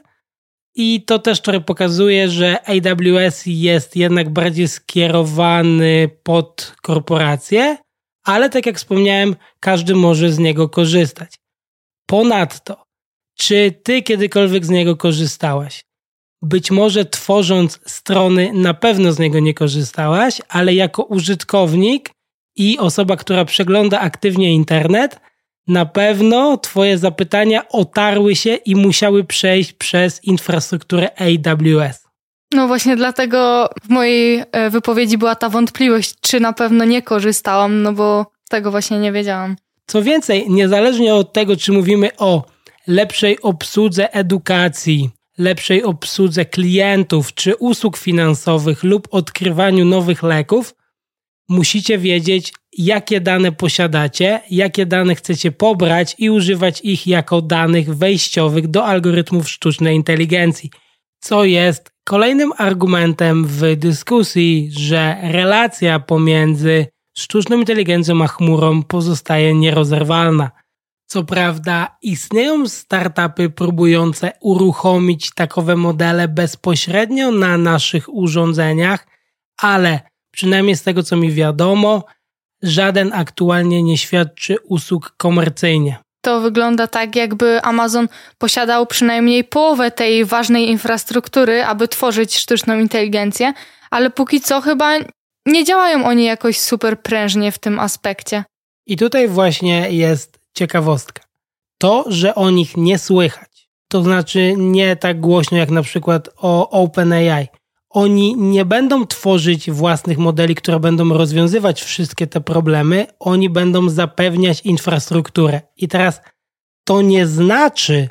I to też trochę pokazuje, że AWS jest jednak bardziej skierowany pod korporacje, ale tak jak wspomniałem, każdy może z niego korzystać. Ponadto, czy ty kiedykolwiek z niego korzystałaś? Być może tworząc strony, na pewno z niego nie korzystałaś, ale jako użytkownik i osoba, która przegląda aktywnie internet, na pewno Twoje zapytania otarły się i musiały przejść przez infrastrukturę AWS. No właśnie dlatego w mojej e, wypowiedzi była ta wątpliwość, czy na pewno nie korzystałam, no bo tego właśnie nie wiedziałam. Co więcej, niezależnie od tego, czy mówimy o lepszej obsłudze edukacji, lepszej obsłudze klientów czy usług finansowych lub odkrywaniu nowych leków, musicie wiedzieć, jakie dane posiadacie, jakie dane chcecie pobrać i używać ich jako danych wejściowych do algorytmów sztucznej inteligencji, co jest kolejnym argumentem w dyskusji, że relacja pomiędzy sztuczną inteligencją a chmurą pozostaje nierozerwalna. Co prawda, istnieją startupy próbujące uruchomić takowe modele bezpośrednio na naszych urządzeniach, ale przynajmniej z tego co mi wiadomo, żaden aktualnie nie świadczy usług komercyjnie. To wygląda tak, jakby Amazon posiadał przynajmniej połowę tej ważnej infrastruktury, aby tworzyć sztuczną inteligencję, ale póki co chyba nie działają oni jakoś super prężnie w tym aspekcie. I tutaj właśnie jest ciekawostka. To, że o nich nie słychać, to znaczy nie tak głośno jak na przykład o OpenAI. Oni nie będą tworzyć własnych modeli, które będą rozwiązywać wszystkie te problemy, oni będą zapewniać infrastrukturę. I teraz to nie znaczy,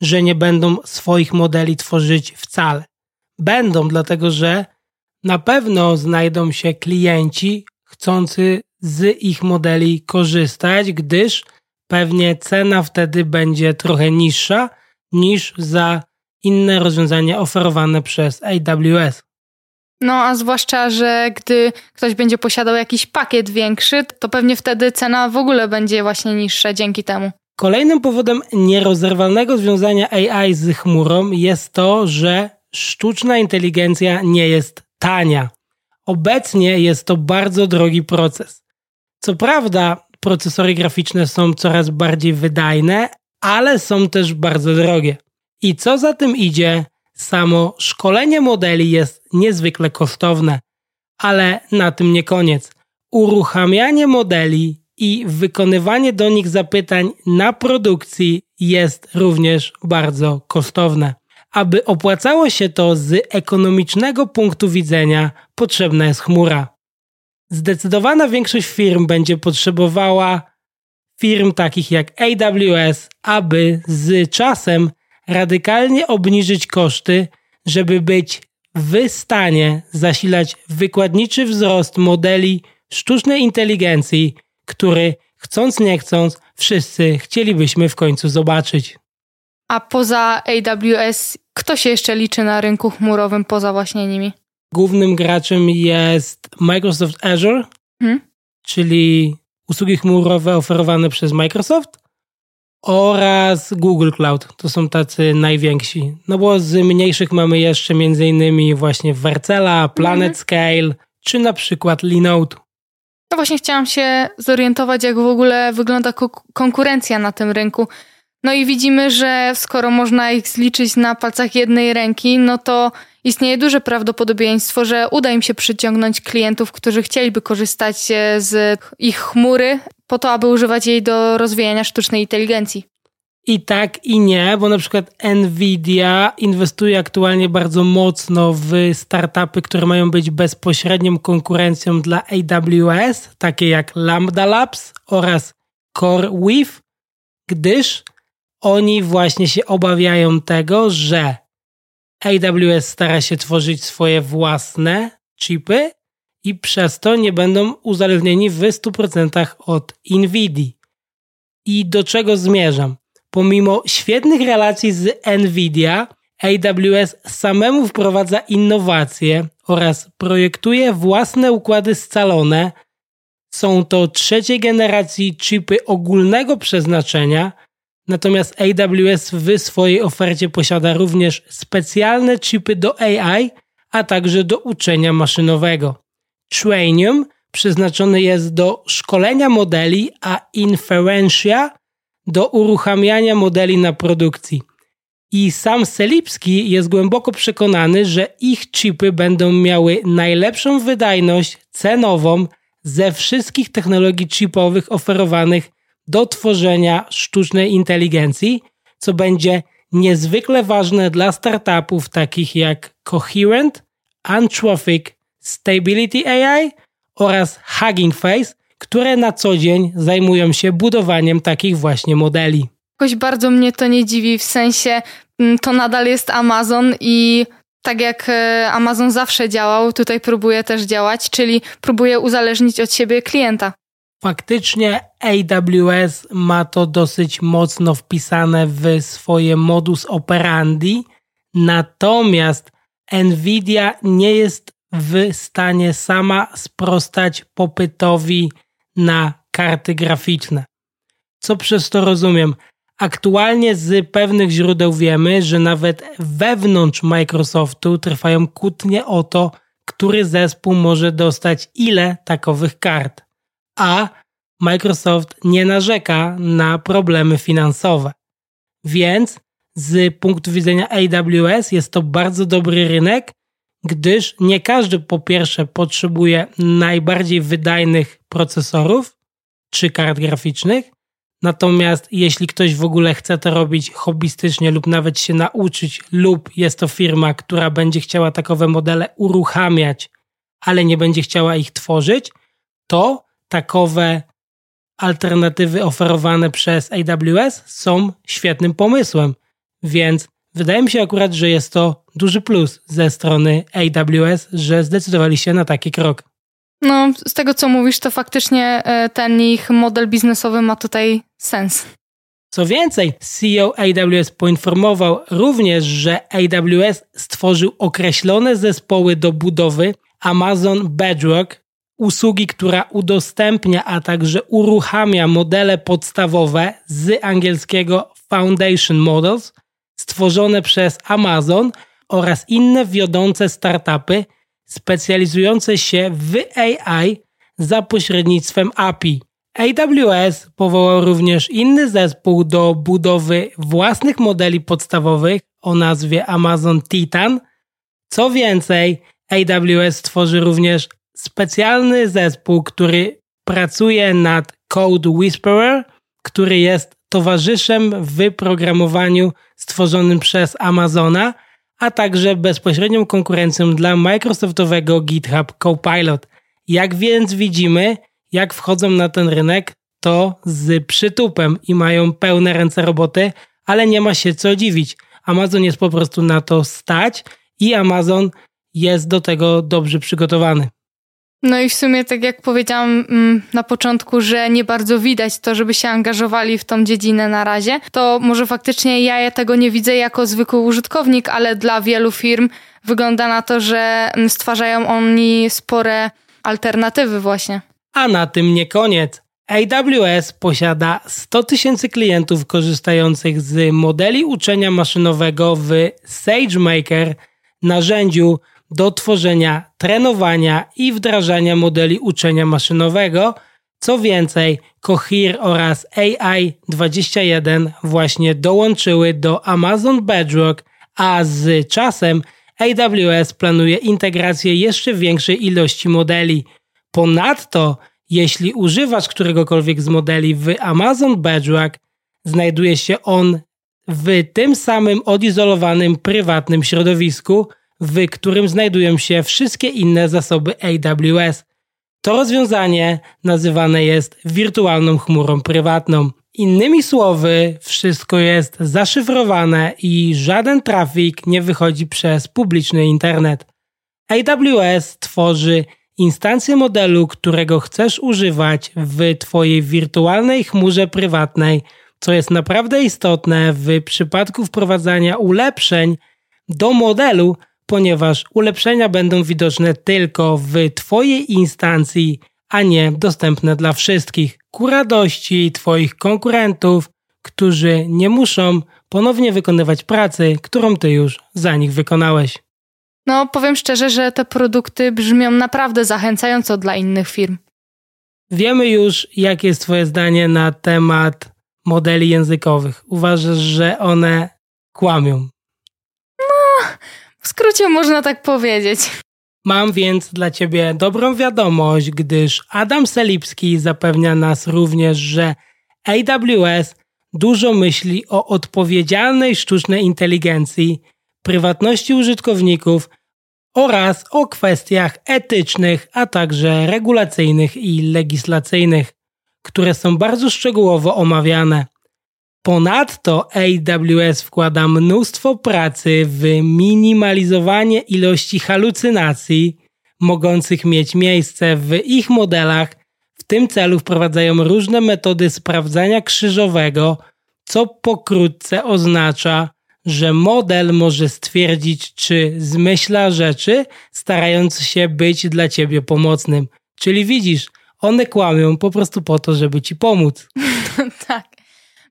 że nie będą swoich modeli tworzyć wcale. Będą, dlatego że na pewno znajdą się klienci chcący z ich modeli korzystać, gdyż pewnie cena wtedy będzie trochę niższa niż za inne rozwiązania oferowane przez AWS. No, a zwłaszcza, że gdy ktoś będzie posiadał jakiś pakiet większy, to pewnie wtedy cena w ogóle będzie właśnie niższa dzięki temu. Kolejnym powodem nierozerwalnego związania AI z chmurą jest to, że sztuczna inteligencja nie jest tania. Obecnie jest to bardzo drogi proces. Co prawda, procesory graficzne są coraz bardziej wydajne, ale są też bardzo drogie. I co za tym idzie, samo szkolenie modeli jest niezwykle kosztowne. Ale na tym nie koniec. Uruchamianie modeli i wykonywanie do nich zapytań na produkcji jest również bardzo kosztowne. Aby opłacało się to z ekonomicznego punktu widzenia, potrzebna jest chmura. Zdecydowana większość firm będzie potrzebowała firm takich jak AWS, aby z czasem radykalnie obniżyć koszty, żeby być w stanie zasilać wykładniczy wzrost modeli sztucznej inteligencji, który chcąc nie chcąc wszyscy chcielibyśmy w końcu zobaczyć. A poza AWS, kto się jeszcze liczy na rynku chmurowym poza właśnie nimi? Głównym graczem jest Microsoft Azure, hmm? czyli usługi chmurowe oferowane przez Microsoft oraz Google Cloud. To są tacy najwięksi. No bo z mniejszych mamy jeszcze m.in. właśnie Vercela, Planet mhm. Scale, czy na przykład Linode. No właśnie chciałam się zorientować, jak w ogóle wygląda konkurencja na tym rynku. No i widzimy, że skoro można ich zliczyć na palcach jednej ręki, no to istnieje duże prawdopodobieństwo, że uda im się przyciągnąć klientów, którzy chcieliby korzystać z ich chmury po to, aby używać jej do rozwijania sztucznej inteligencji. I tak i nie, bo na przykład Nvidia inwestuje aktualnie bardzo mocno w startupy, które mają być bezpośrednią konkurencją dla AWS, takie jak Lambda Labs oraz CoreWeave, gdyż oni właśnie się obawiają tego, że AWS stara się tworzyć swoje własne chipy i przez to nie będą uzależnieni w 100% od Nvidia. I do czego zmierzam? Pomimo świetnych relacji z Nvidia, AWS samemu wprowadza innowacje oraz projektuje własne układy scalone. Są to trzeciej generacji chipy ogólnego przeznaczenia, natomiast AWS w swojej ofercie posiada również specjalne chipy do AI, a także do uczenia maszynowego. Trainium przeznaczony jest do szkolenia modeli, a Inferentia do uruchamiania modeli na produkcji. I sam Selipski jest głęboko przekonany, że ich chipy będą miały najlepszą wydajność cenową ze wszystkich technologii chipowych oferowanych do tworzenia sztucznej inteligencji, co będzie niezwykle ważne dla startupów takich jak Coherent, Anthropic, Stability AI oraz Hugging Face, które na co dzień zajmują się budowaniem takich właśnie modeli. Jakoś bardzo mnie to nie dziwi, w sensie mm, to nadal jest Amazon i tak jak e, Amazon zawsze działał, tutaj próbuje też działać, czyli próbuje uzależnić od siebie klienta. Faktycznie AWS ma to dosyć mocno wpisane w swoje modus operandi, natomiast Nvidia nie jest w stanie sama sprostać popytowi na karty graficzne. Co przez to rozumiem? Aktualnie z pewnych źródeł wiemy, że nawet wewnątrz Microsoftu trwają kłótnie o to, który zespół może dostać ile takowych kart. A Microsoft nie narzeka na problemy finansowe. Więc z punktu widzenia AWS jest to bardzo dobry rynek, gdyż nie każdy po pierwsze potrzebuje najbardziej wydajnych procesorów czy kart graficznych, natomiast jeśli ktoś w ogóle chce to robić hobbystycznie lub nawet się nauczyć lub jest to firma, która będzie chciała takowe modele uruchamiać, ale nie będzie chciała ich tworzyć, to takowe alternatywy oferowane przez AWS są świetnym pomysłem. Więc Wydaje mi się akurat, że jest to duży plus ze strony AWS, że zdecydowali się na taki krok. No, z tego co mówisz, to faktycznie e, ten ich model biznesowy ma tutaj sens. Co więcej, CEO AWS poinformował również, że AWS stworzył określone zespoły do budowy Amazon Bedrock, usługi, która udostępnia, a także uruchamia modele podstawowe z angielskiego Foundation Models – stworzone przez Amazon oraz inne wiodące startupy specjalizujące się w AI za pośrednictwem API. AWS powołał również inny zespół do budowy własnych modeli podstawowych o nazwie Amazon Titan. Co więcej, AWS tworzy również specjalny zespół, który pracuje nad Code Whisperer, który jest towarzyszem w programowaniu stworzonym przez Amazona, a także bezpośrednią konkurencją dla Microsoftowego GitHub Copilot. Jak więc widzimy, jak wchodzą na ten rynek, to z przytupem i mają pełne ręce roboty, ale nie ma się co dziwić. Amazon jest po prostu na to stać i Amazon jest do tego dobrze przygotowany. No i w sumie, tak jak powiedziałam mm, na początku, że nie bardzo widać to, żeby się angażowali w tą dziedzinę na razie, to może faktycznie ja tego nie widzę jako zwykły użytkownik, ale dla wielu firm wygląda na to, że mm, stwarzają oni spore alternatywy właśnie. A na tym nie koniec. AWS posiada 100 tysięcy klientów korzystających z modeli uczenia maszynowego w SageMaker, narzędziu do tworzenia, trenowania i wdrażania modeli uczenia maszynowego. Co więcej, Cohere oraz AI21 właśnie dołączyły do Amazon Bedrock, a z czasem AWS planuje integrację jeszcze większej ilości modeli. Ponadto, jeśli używasz któregokolwiek z modeli w Amazon Bedrock, Znajduje się on w tym samym odizolowanym, prywatnym środowisku, w którym znajdują się wszystkie inne zasoby AWS. To rozwiązanie nazywane jest wirtualną chmurą prywatną. Innymi słowy, wszystko jest zaszyfrowane i żaden trafik nie wychodzi przez publiczny internet. AWS tworzy instancję modelu, którego chcesz używać w Twojej wirtualnej chmurze prywatnej, co jest naprawdę istotne w przypadku wprowadzania ulepszeń do modelu, ponieważ ulepszenia będą widoczne tylko w Twojej instancji, a nie dostępne dla wszystkich, ku radości Twoich konkurentów, którzy nie muszą ponownie wykonywać pracy, którą Ty już za nich wykonałeś. No, powiem szczerze, że te produkty brzmią naprawdę zachęcająco dla innych firm. Wiemy już, jakie jest Twoje zdanie na temat modeli językowych. Uważasz, że one kłamią? No, w skrócie można tak powiedzieć. Mam więc dla Ciebie dobrą wiadomość, gdyż Adam Selipski zapewnia nas również, że AWS dużo myśli o odpowiedzialnej sztucznej inteligencji, prywatności użytkowników oraz o kwestiach etycznych, a także regulacyjnych i legislacyjnych, które są bardzo szczegółowo omawiane. Ponadto AWS wkłada mnóstwo pracy w minimalizowanie ilości halucynacji mogących mieć miejsce w ich modelach. W tym celu wprowadzają różne metody sprawdzania krzyżowego, co pokrótce oznacza, że model może stwierdzić, czy zmyśla rzeczy, starając się być dla ciebie pomocnym. Czyli widzisz, one kłamią po prostu po to, żeby ci pomóc. tak.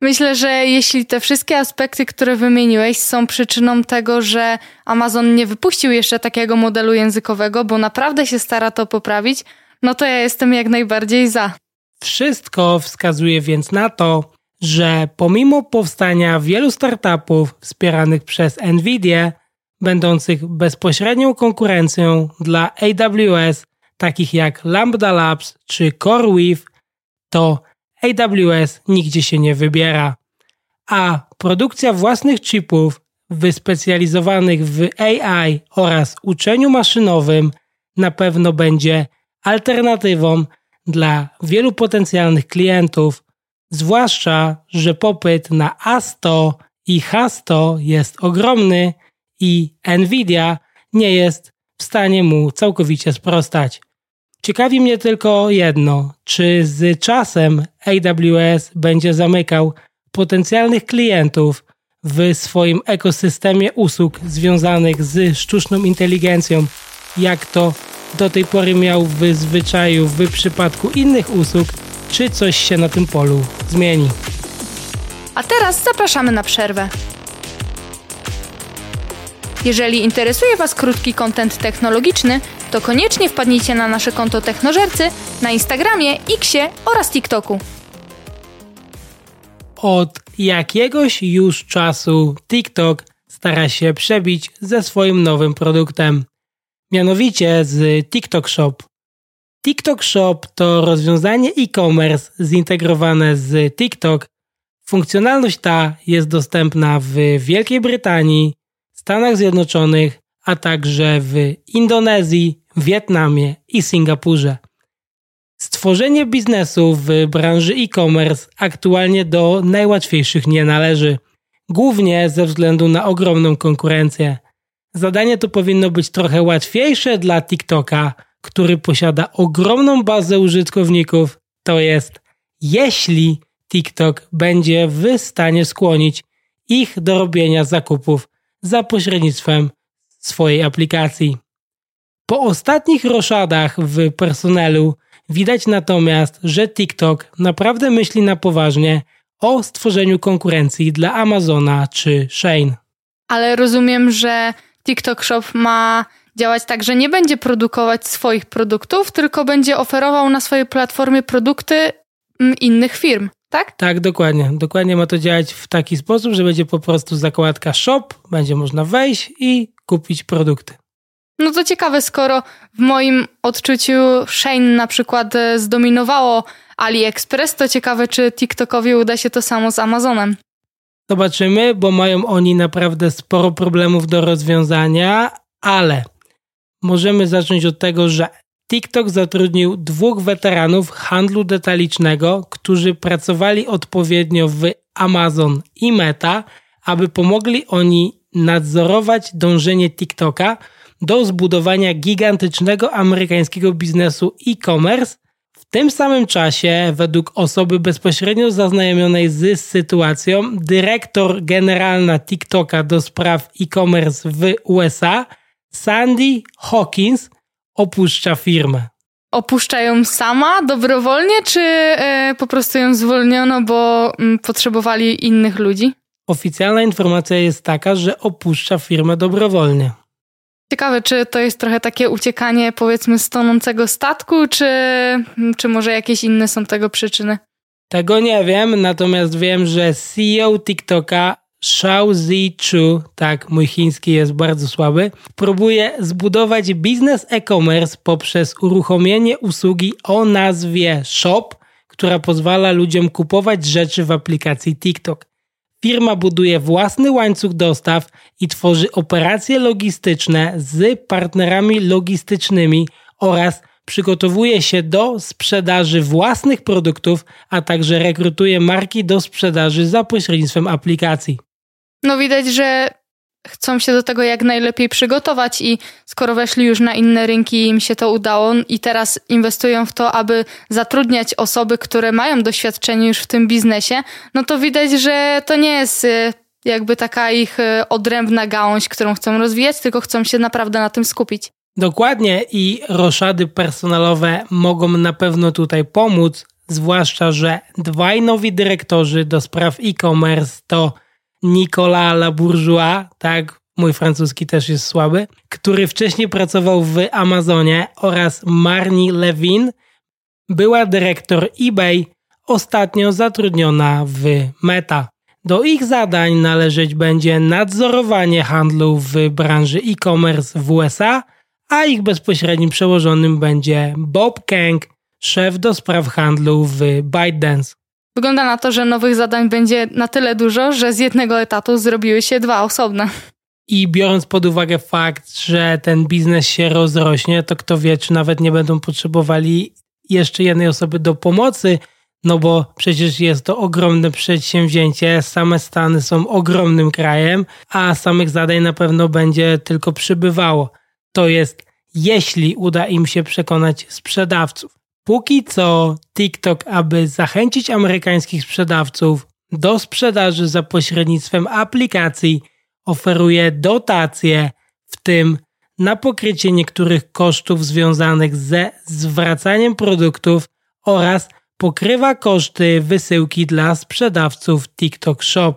Myślę, że jeśli te wszystkie aspekty, które wymieniłeś, są przyczyną tego, że Amazon nie wypuścił jeszcze takiego modelu językowego, bo naprawdę się stara to poprawić, no to ja jestem jak najbardziej za. Wszystko wskazuje więc na to, że pomimo powstania wielu startupów wspieranych przez Nvidia, będących bezpośrednią konkurencją dla AWS, takich jak Lambda Labs czy CoreWeave, to AWS nigdzie się nie wybiera. A produkcja własnych chipów wyspecjalizowanych w AI oraz uczeniu maszynowym na pewno będzie alternatywą dla wielu potencjalnych klientów, zwłaszcza, że popyt na A100 i H100 jest ogromny i Nvidia nie jest w stanie mu całkowicie sprostać. Ciekawi mnie tylko jedno, czy z czasem AWS będzie zamykał potencjalnych klientów w swoim ekosystemie usług związanych z sztuczną inteligencją, jak to do tej pory miał w zwyczaju w przypadku innych usług, czy coś się na tym polu zmieni. A teraz zapraszamy na przerwę. Jeżeli interesuje Was krótki kontent technologiczny, to koniecznie wpadnijcie na nasze konto Technożercy na Instagramie, Xie oraz TikToku. Od jakiegoś już czasu TikTok stara się przebić ze swoim nowym produktem, mianowicie z TikTok Shop. TikTok Shop to rozwiązanie e-commerce zintegrowane z TikTok. Funkcjonalność ta jest dostępna w Wielkiej Brytanii, Stanach Zjednoczonych, a także w Indonezji, Wietnamie i Singapurze. Stworzenie biznesu w branży e-commerce aktualnie do najłatwiejszych nie należy, głównie ze względu na ogromną konkurencję. Zadanie to powinno być trochę łatwiejsze dla TikToka, który posiada ogromną bazę użytkowników, to jest jeśli TikTok będzie w stanie skłonić ich do robienia zakupów za pośrednictwem swojej aplikacji. Po ostatnich roszadach w personelu widać natomiast, że TikTok naprawdę myśli na poważnie o stworzeniu konkurencji dla Amazona czy Shane. Ale rozumiem, że TikTok Shop ma działać tak, że nie będzie produkować swoich produktów, tylko będzie oferował na swojej platformie produkty mm, innych firm, tak? Tak, dokładnie. Dokładnie ma to działać w taki sposób, że będzie po prostu zakładka shop, będzie można wejść i kupić produkty. No to ciekawe, skoro w moim odczuciu Shane na przykład e, zdominowało AliExpress, to ciekawe, czy TikTokowi uda się to samo z Amazonem. Zobaczymy, bo mają oni naprawdę sporo problemów do rozwiązania, ale możemy zacząć od tego, że TikTok zatrudnił dwóch weteranów handlu detalicznego, którzy pracowali odpowiednio w Amazon i Meta, aby pomogli oni nadzorować dążenie TikToka do zbudowania gigantycznego amerykańskiego biznesu e-commerce. W tym samym czasie, według osoby bezpośrednio zaznajomionej z sytuacją, dyrektor generalna TikToka do spraw e-commerce w USA, Sandy Hawkins, opuszcza firmę. Opuszcza ją sama dobrowolnie, czy e, po prostu ją zwolniono, bo mm, potrzebowali innych ludzi? Oficjalna informacja jest taka, że opuszcza firmę dobrowolnie. Ciekawe, czy to jest trochę takie uciekanie powiedzmy z tonącego statku, czy, czy może jakieś inne są tego przyczyny? Tego nie wiem, natomiast wiem, że CEO TikToka Shao Zi Chu, tak, mój chiński jest bardzo słaby, próbuje zbudować biznes e-commerce poprzez uruchomienie usługi o nazwie Shop, która pozwala ludziom kupować rzeczy w aplikacji TikTok. Firma buduje własny łańcuch dostaw i tworzy operacje logistyczne z partnerami logistycznymi oraz przygotowuje się do sprzedaży własnych produktów, a także rekrutuje marki do sprzedaży za pośrednictwem aplikacji. No widać, że chcą się do tego jak najlepiej przygotować i skoro weszli już na inne rynki i im się to udało i teraz inwestują w to, aby zatrudniać osoby, które mają doświadczenie już w tym biznesie, no to widać, że to nie jest y, jakby taka ich y, odrębna gałąź, którą chcą rozwijać, tylko chcą się naprawdę na tym skupić. Dokładnie i roszady personalowe mogą na pewno tutaj pomóc, zwłaszcza, że dwaj nowi dyrektorzy do spraw e-commerce to Nicolas Labourgeois, tak, mój francuski też jest słaby, który wcześniej pracował w Amazonie oraz Marnie Levin, była dyrektor eBay, ostatnio zatrudniona w Meta. Do ich zadań należeć będzie nadzorowanie handlu w branży e-commerce w USA, a ich bezpośrednim przełożonym będzie Bob Kang, szef do spraw handlu w ByteDance. Wygląda na to, że nowych zadań będzie na tyle dużo, że z jednego etatu zrobiły się dwa osobne. I biorąc pod uwagę fakt, że ten biznes się rozrośnie, to kto wie, czy nawet nie będą potrzebowali jeszcze jednej osoby do pomocy, no bo przecież jest to ogromne przedsięwzięcie. Same Stany są ogromnym krajem, a samych zadań na pewno będzie tylko przybywało. To jest, jeśli uda im się przekonać sprzedawców. Póki co TikTok, aby zachęcić amerykańskich sprzedawców do sprzedaży za pośrednictwem aplikacji, oferuje dotacje, w tym na pokrycie niektórych kosztów związanych ze zwracaniem produktów oraz pokrywa koszty wysyłki dla sprzedawców TikTok Shop.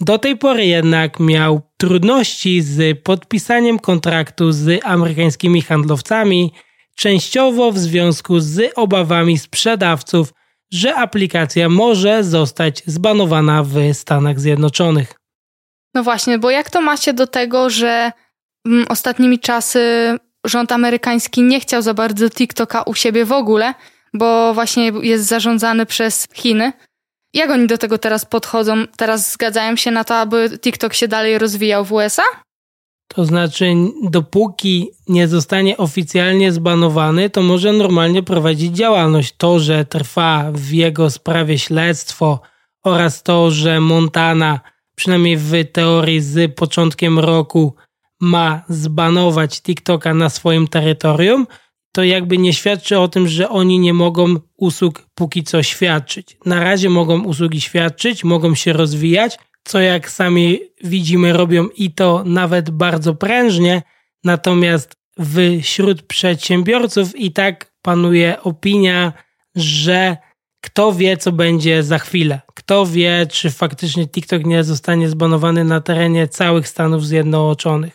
Do tej pory jednak miał trudności z podpisaniem kontraktu z amerykańskimi handlowcami częściowo w związku z obawami sprzedawców, że aplikacja może zostać zbanowana w Stanach Zjednoczonych. No właśnie, bo jak to ma się do tego, że mm, ostatnimi czasy rząd amerykański nie chciał za bardzo TikToka u siebie w ogóle, bo właśnie jest zarządzany przez Chiny. Jak oni do tego teraz podchodzą? Teraz zgadzają się na to, aby TikTok się dalej rozwijał w USA? To znaczy, dopóki nie zostanie oficjalnie zbanowany, to może normalnie prowadzić działalność. To, że trwa w jego sprawie śledztwo oraz to, że Montana, przynajmniej w teorii z początkiem roku, ma zbanować TikToka na swoim terytorium, to jakby nie świadczy o tym, że oni nie mogą usług póki co świadczyć. Na razie mogą usługi świadczyć, mogą się rozwijać, co jak sami widzimy robią i to nawet bardzo prężnie, natomiast wśród przedsiębiorców i tak panuje opinia, że kto wie, co będzie za chwilę. Kto wie, czy faktycznie TikTok nie zostanie zbanowany na terenie całych Stanów Zjednoczonych.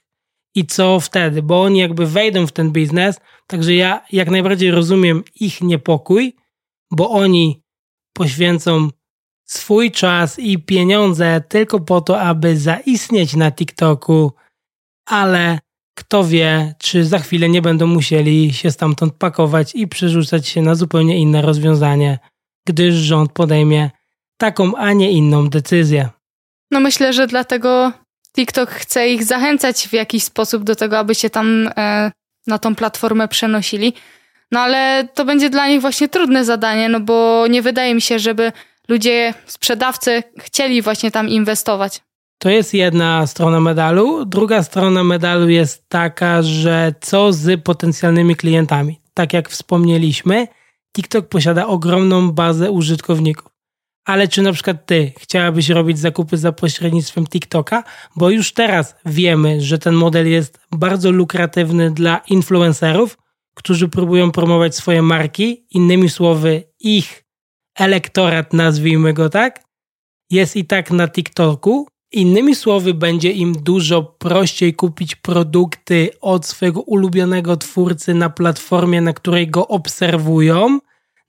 I co wtedy? Bo oni jakby wejdą w ten biznes, także ja jak najbardziej rozumiem ich niepokój, bo oni poświęcą swój czas i pieniądze tylko po to, aby zaistnieć na TikToku, ale kto wie, czy za chwilę nie będą musieli się stamtąd pakować i przerzucać się na zupełnie inne rozwiązanie, gdyż rząd podejmie taką, a nie inną decyzję. No myślę, że dlatego TikTok chce ich zachęcać w jakiś sposób do tego, aby się tam e, na tą platformę przenosili. No ale to będzie dla nich właśnie trudne zadanie, no bo nie wydaje mi się, żeby ludzie, sprzedawcy chcieli właśnie tam inwestować. To jest jedna strona medalu. Druga strona medalu jest taka, że co z potencjalnymi klientami? Tak jak wspomnieliśmy, TikTok posiada ogromną bazę użytkowników. Ale czy na przykład ty chciałabyś robić zakupy za pośrednictwem TikToka? Bo już teraz wiemy, że ten model jest bardzo lukratywny dla influencerów, którzy próbują promować swoje marki, innymi słowy, ich elektorat, nazwijmy go tak, jest i tak na TikToku. Innymi słowy, będzie im dużo prościej kupić produkty od swojego ulubionego twórcy na platformie, na której go obserwują.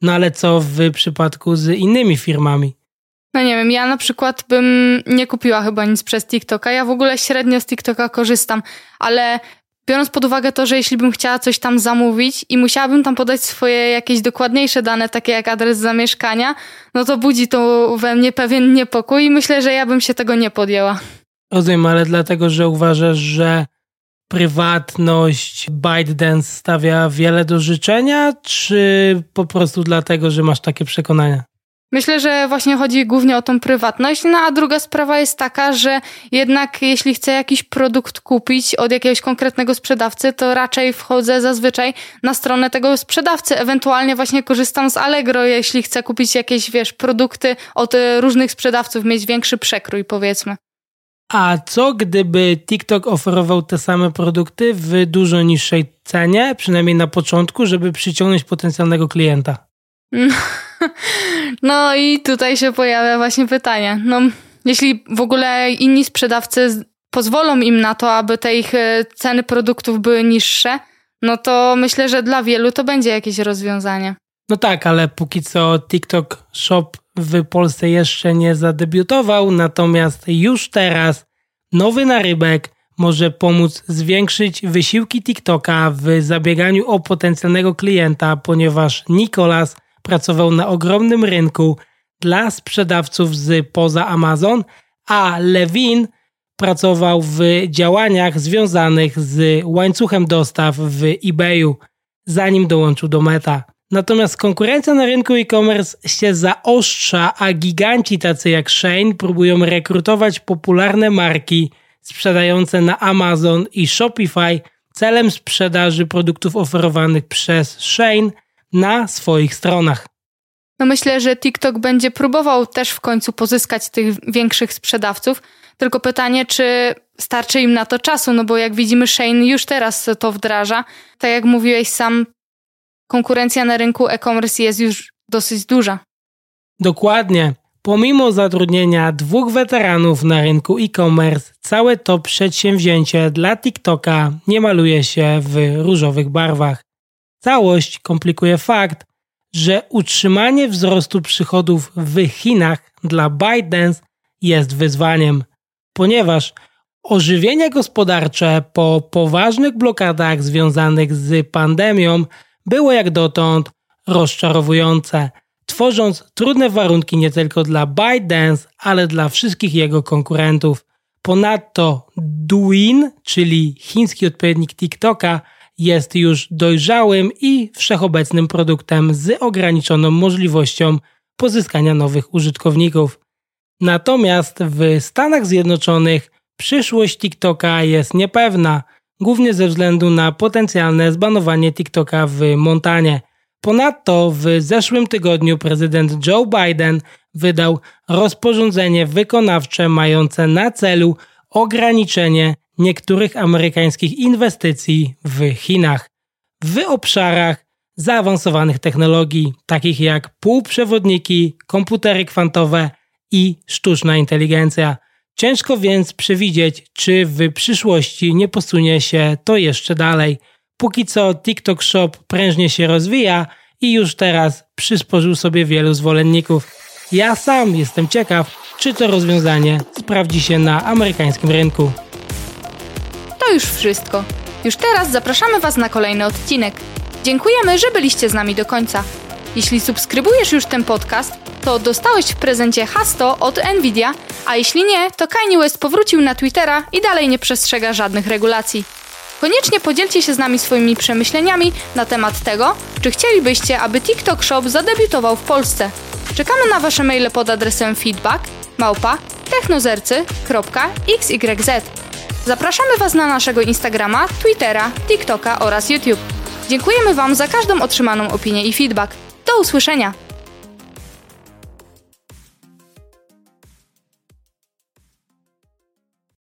No ale co w przypadku z innymi firmami? No nie wiem, ja na przykład bym nie kupiła chyba nic przez TikToka. Ja w ogóle średnio z TikToka korzystam, ale biorąc pod uwagę to, że jeśli bym chciała coś tam zamówić i musiałabym tam podać swoje jakieś dokładniejsze dane, takie jak adres zamieszkania, no to budzi to we mnie pewien niepokój i myślę, że ja bym się tego nie podjęła. Rozumiem, ale dlatego, że uważasz, że prywatność ByteDance stawia wiele do życzenia, czy po prostu dlatego, że masz takie przekonania? Myślę, że właśnie chodzi głównie o tą prywatność. No a druga sprawa jest taka, że jednak jeśli chcę jakiś produkt kupić od jakiegoś konkretnego sprzedawcy, to raczej wchodzę zazwyczaj na stronę tego sprzedawcy. Ewentualnie właśnie korzystam z Allegro, jeśli chcę kupić jakieś, wiesz, produkty od różnych sprzedawców, mieć większy przekrój, powiedzmy. A co gdyby TikTok oferował te same produkty w dużo niższej cenie, przynajmniej na początku, żeby przyciągnąć potencjalnego klienta? No i tutaj się pojawia właśnie pytanie. No, jeśli w ogóle inni sprzedawcy pozwolą im na to, aby te ich e, ceny produktów były niższe, no to myślę, że dla wielu to będzie jakieś rozwiązanie. No tak, ale póki co TikTok Shop w Polsce jeszcze nie zadebiutował, natomiast już teraz nowy narybek może pomóc zwiększyć wysiłki TikToka w zabieganiu o potencjalnego klienta, ponieważ Nikolas pracował na ogromnym rynku dla sprzedawców z poza Amazon, a Levin pracował w działaniach związanych z łańcuchem dostaw w eBayu, zanim dołączył do Meta. Natomiast konkurencja na rynku e-commerce się zaostrza, a giganci tacy jak Shane próbują rekrutować popularne marki sprzedające na Amazon i Shopify celem sprzedaży produktów oferowanych przez Shane na swoich stronach. No myślę, że TikTok będzie próbował też w końcu pozyskać tych większych sprzedawców. Tylko pytanie, czy starczy im na to czasu, no bo jak widzimy, Shane już teraz to wdraża. Tak jak mówiłeś sam, konkurencja na rynku e-commerce jest już dosyć duża. Dokładnie. Pomimo zatrudnienia dwóch weteranów na rynku e-commerce, całe to przedsięwzięcie dla TikToka nie maluje się w różowych barwach. Całość komplikuje fakt, że utrzymanie wzrostu przychodów w Chinach dla ByteDance jest wyzwaniem, ponieważ ożywienie gospodarcze po poważnych blokadach związanych z pandemią było jak dotąd rozczarowujące, tworząc trudne warunki nie tylko dla ByteDance, ale dla wszystkich jego konkurentów. Ponadto Douyin, czyli chiński odpowiednik TikToka, jest już dojrzałym i wszechobecnym produktem z ograniczoną możliwością pozyskania nowych użytkowników. Natomiast w Stanach Zjednoczonych przyszłość TikToka jest niepewna, głównie ze względu na potencjalne zbanowanie TikToka w Montanie. Ponadto w zeszłym tygodniu prezydent Joe Biden wydał rozporządzenie wykonawcze mające na celu ograniczenie niektórych amerykańskich inwestycji w Chinach w obszarach zaawansowanych technologii, takich jak półprzewodniki, komputery kwantowe i sztuczna inteligencja. Ciężko więc przewidzieć, czy w przyszłości nie posunie się to jeszcze dalej. Póki co TikTok Shop prężnie się rozwija i już teraz przysporzył sobie wielu zwolenników. Ja sam jestem ciekaw, czy to rozwiązanie sprawdzi się na amerykańskim rynku to już wszystko. Już teraz zapraszamy Was na kolejny odcinek. Dziękujemy, że byliście z nami do końca. Jeśli subskrybujesz już ten podcast, to dostałeś w prezencie hasto od Nvidia, a jeśli nie, to Kanye West powrócił na Twittera i dalej nie przestrzega żadnych regulacji. Koniecznie podzielcie się z nami swoimi przemyśleniami na temat tego, czy chcielibyście, aby TikTok Shop zadebiutował w Polsce. Czekamy na Wasze maile pod adresem feedback małpa technozercy.xyz. Zapraszamy Was na naszego Instagrama, Twittera, TikToka oraz YouTube. Dziękujemy Wam za każdą otrzymaną opinię i feedback. Do usłyszenia!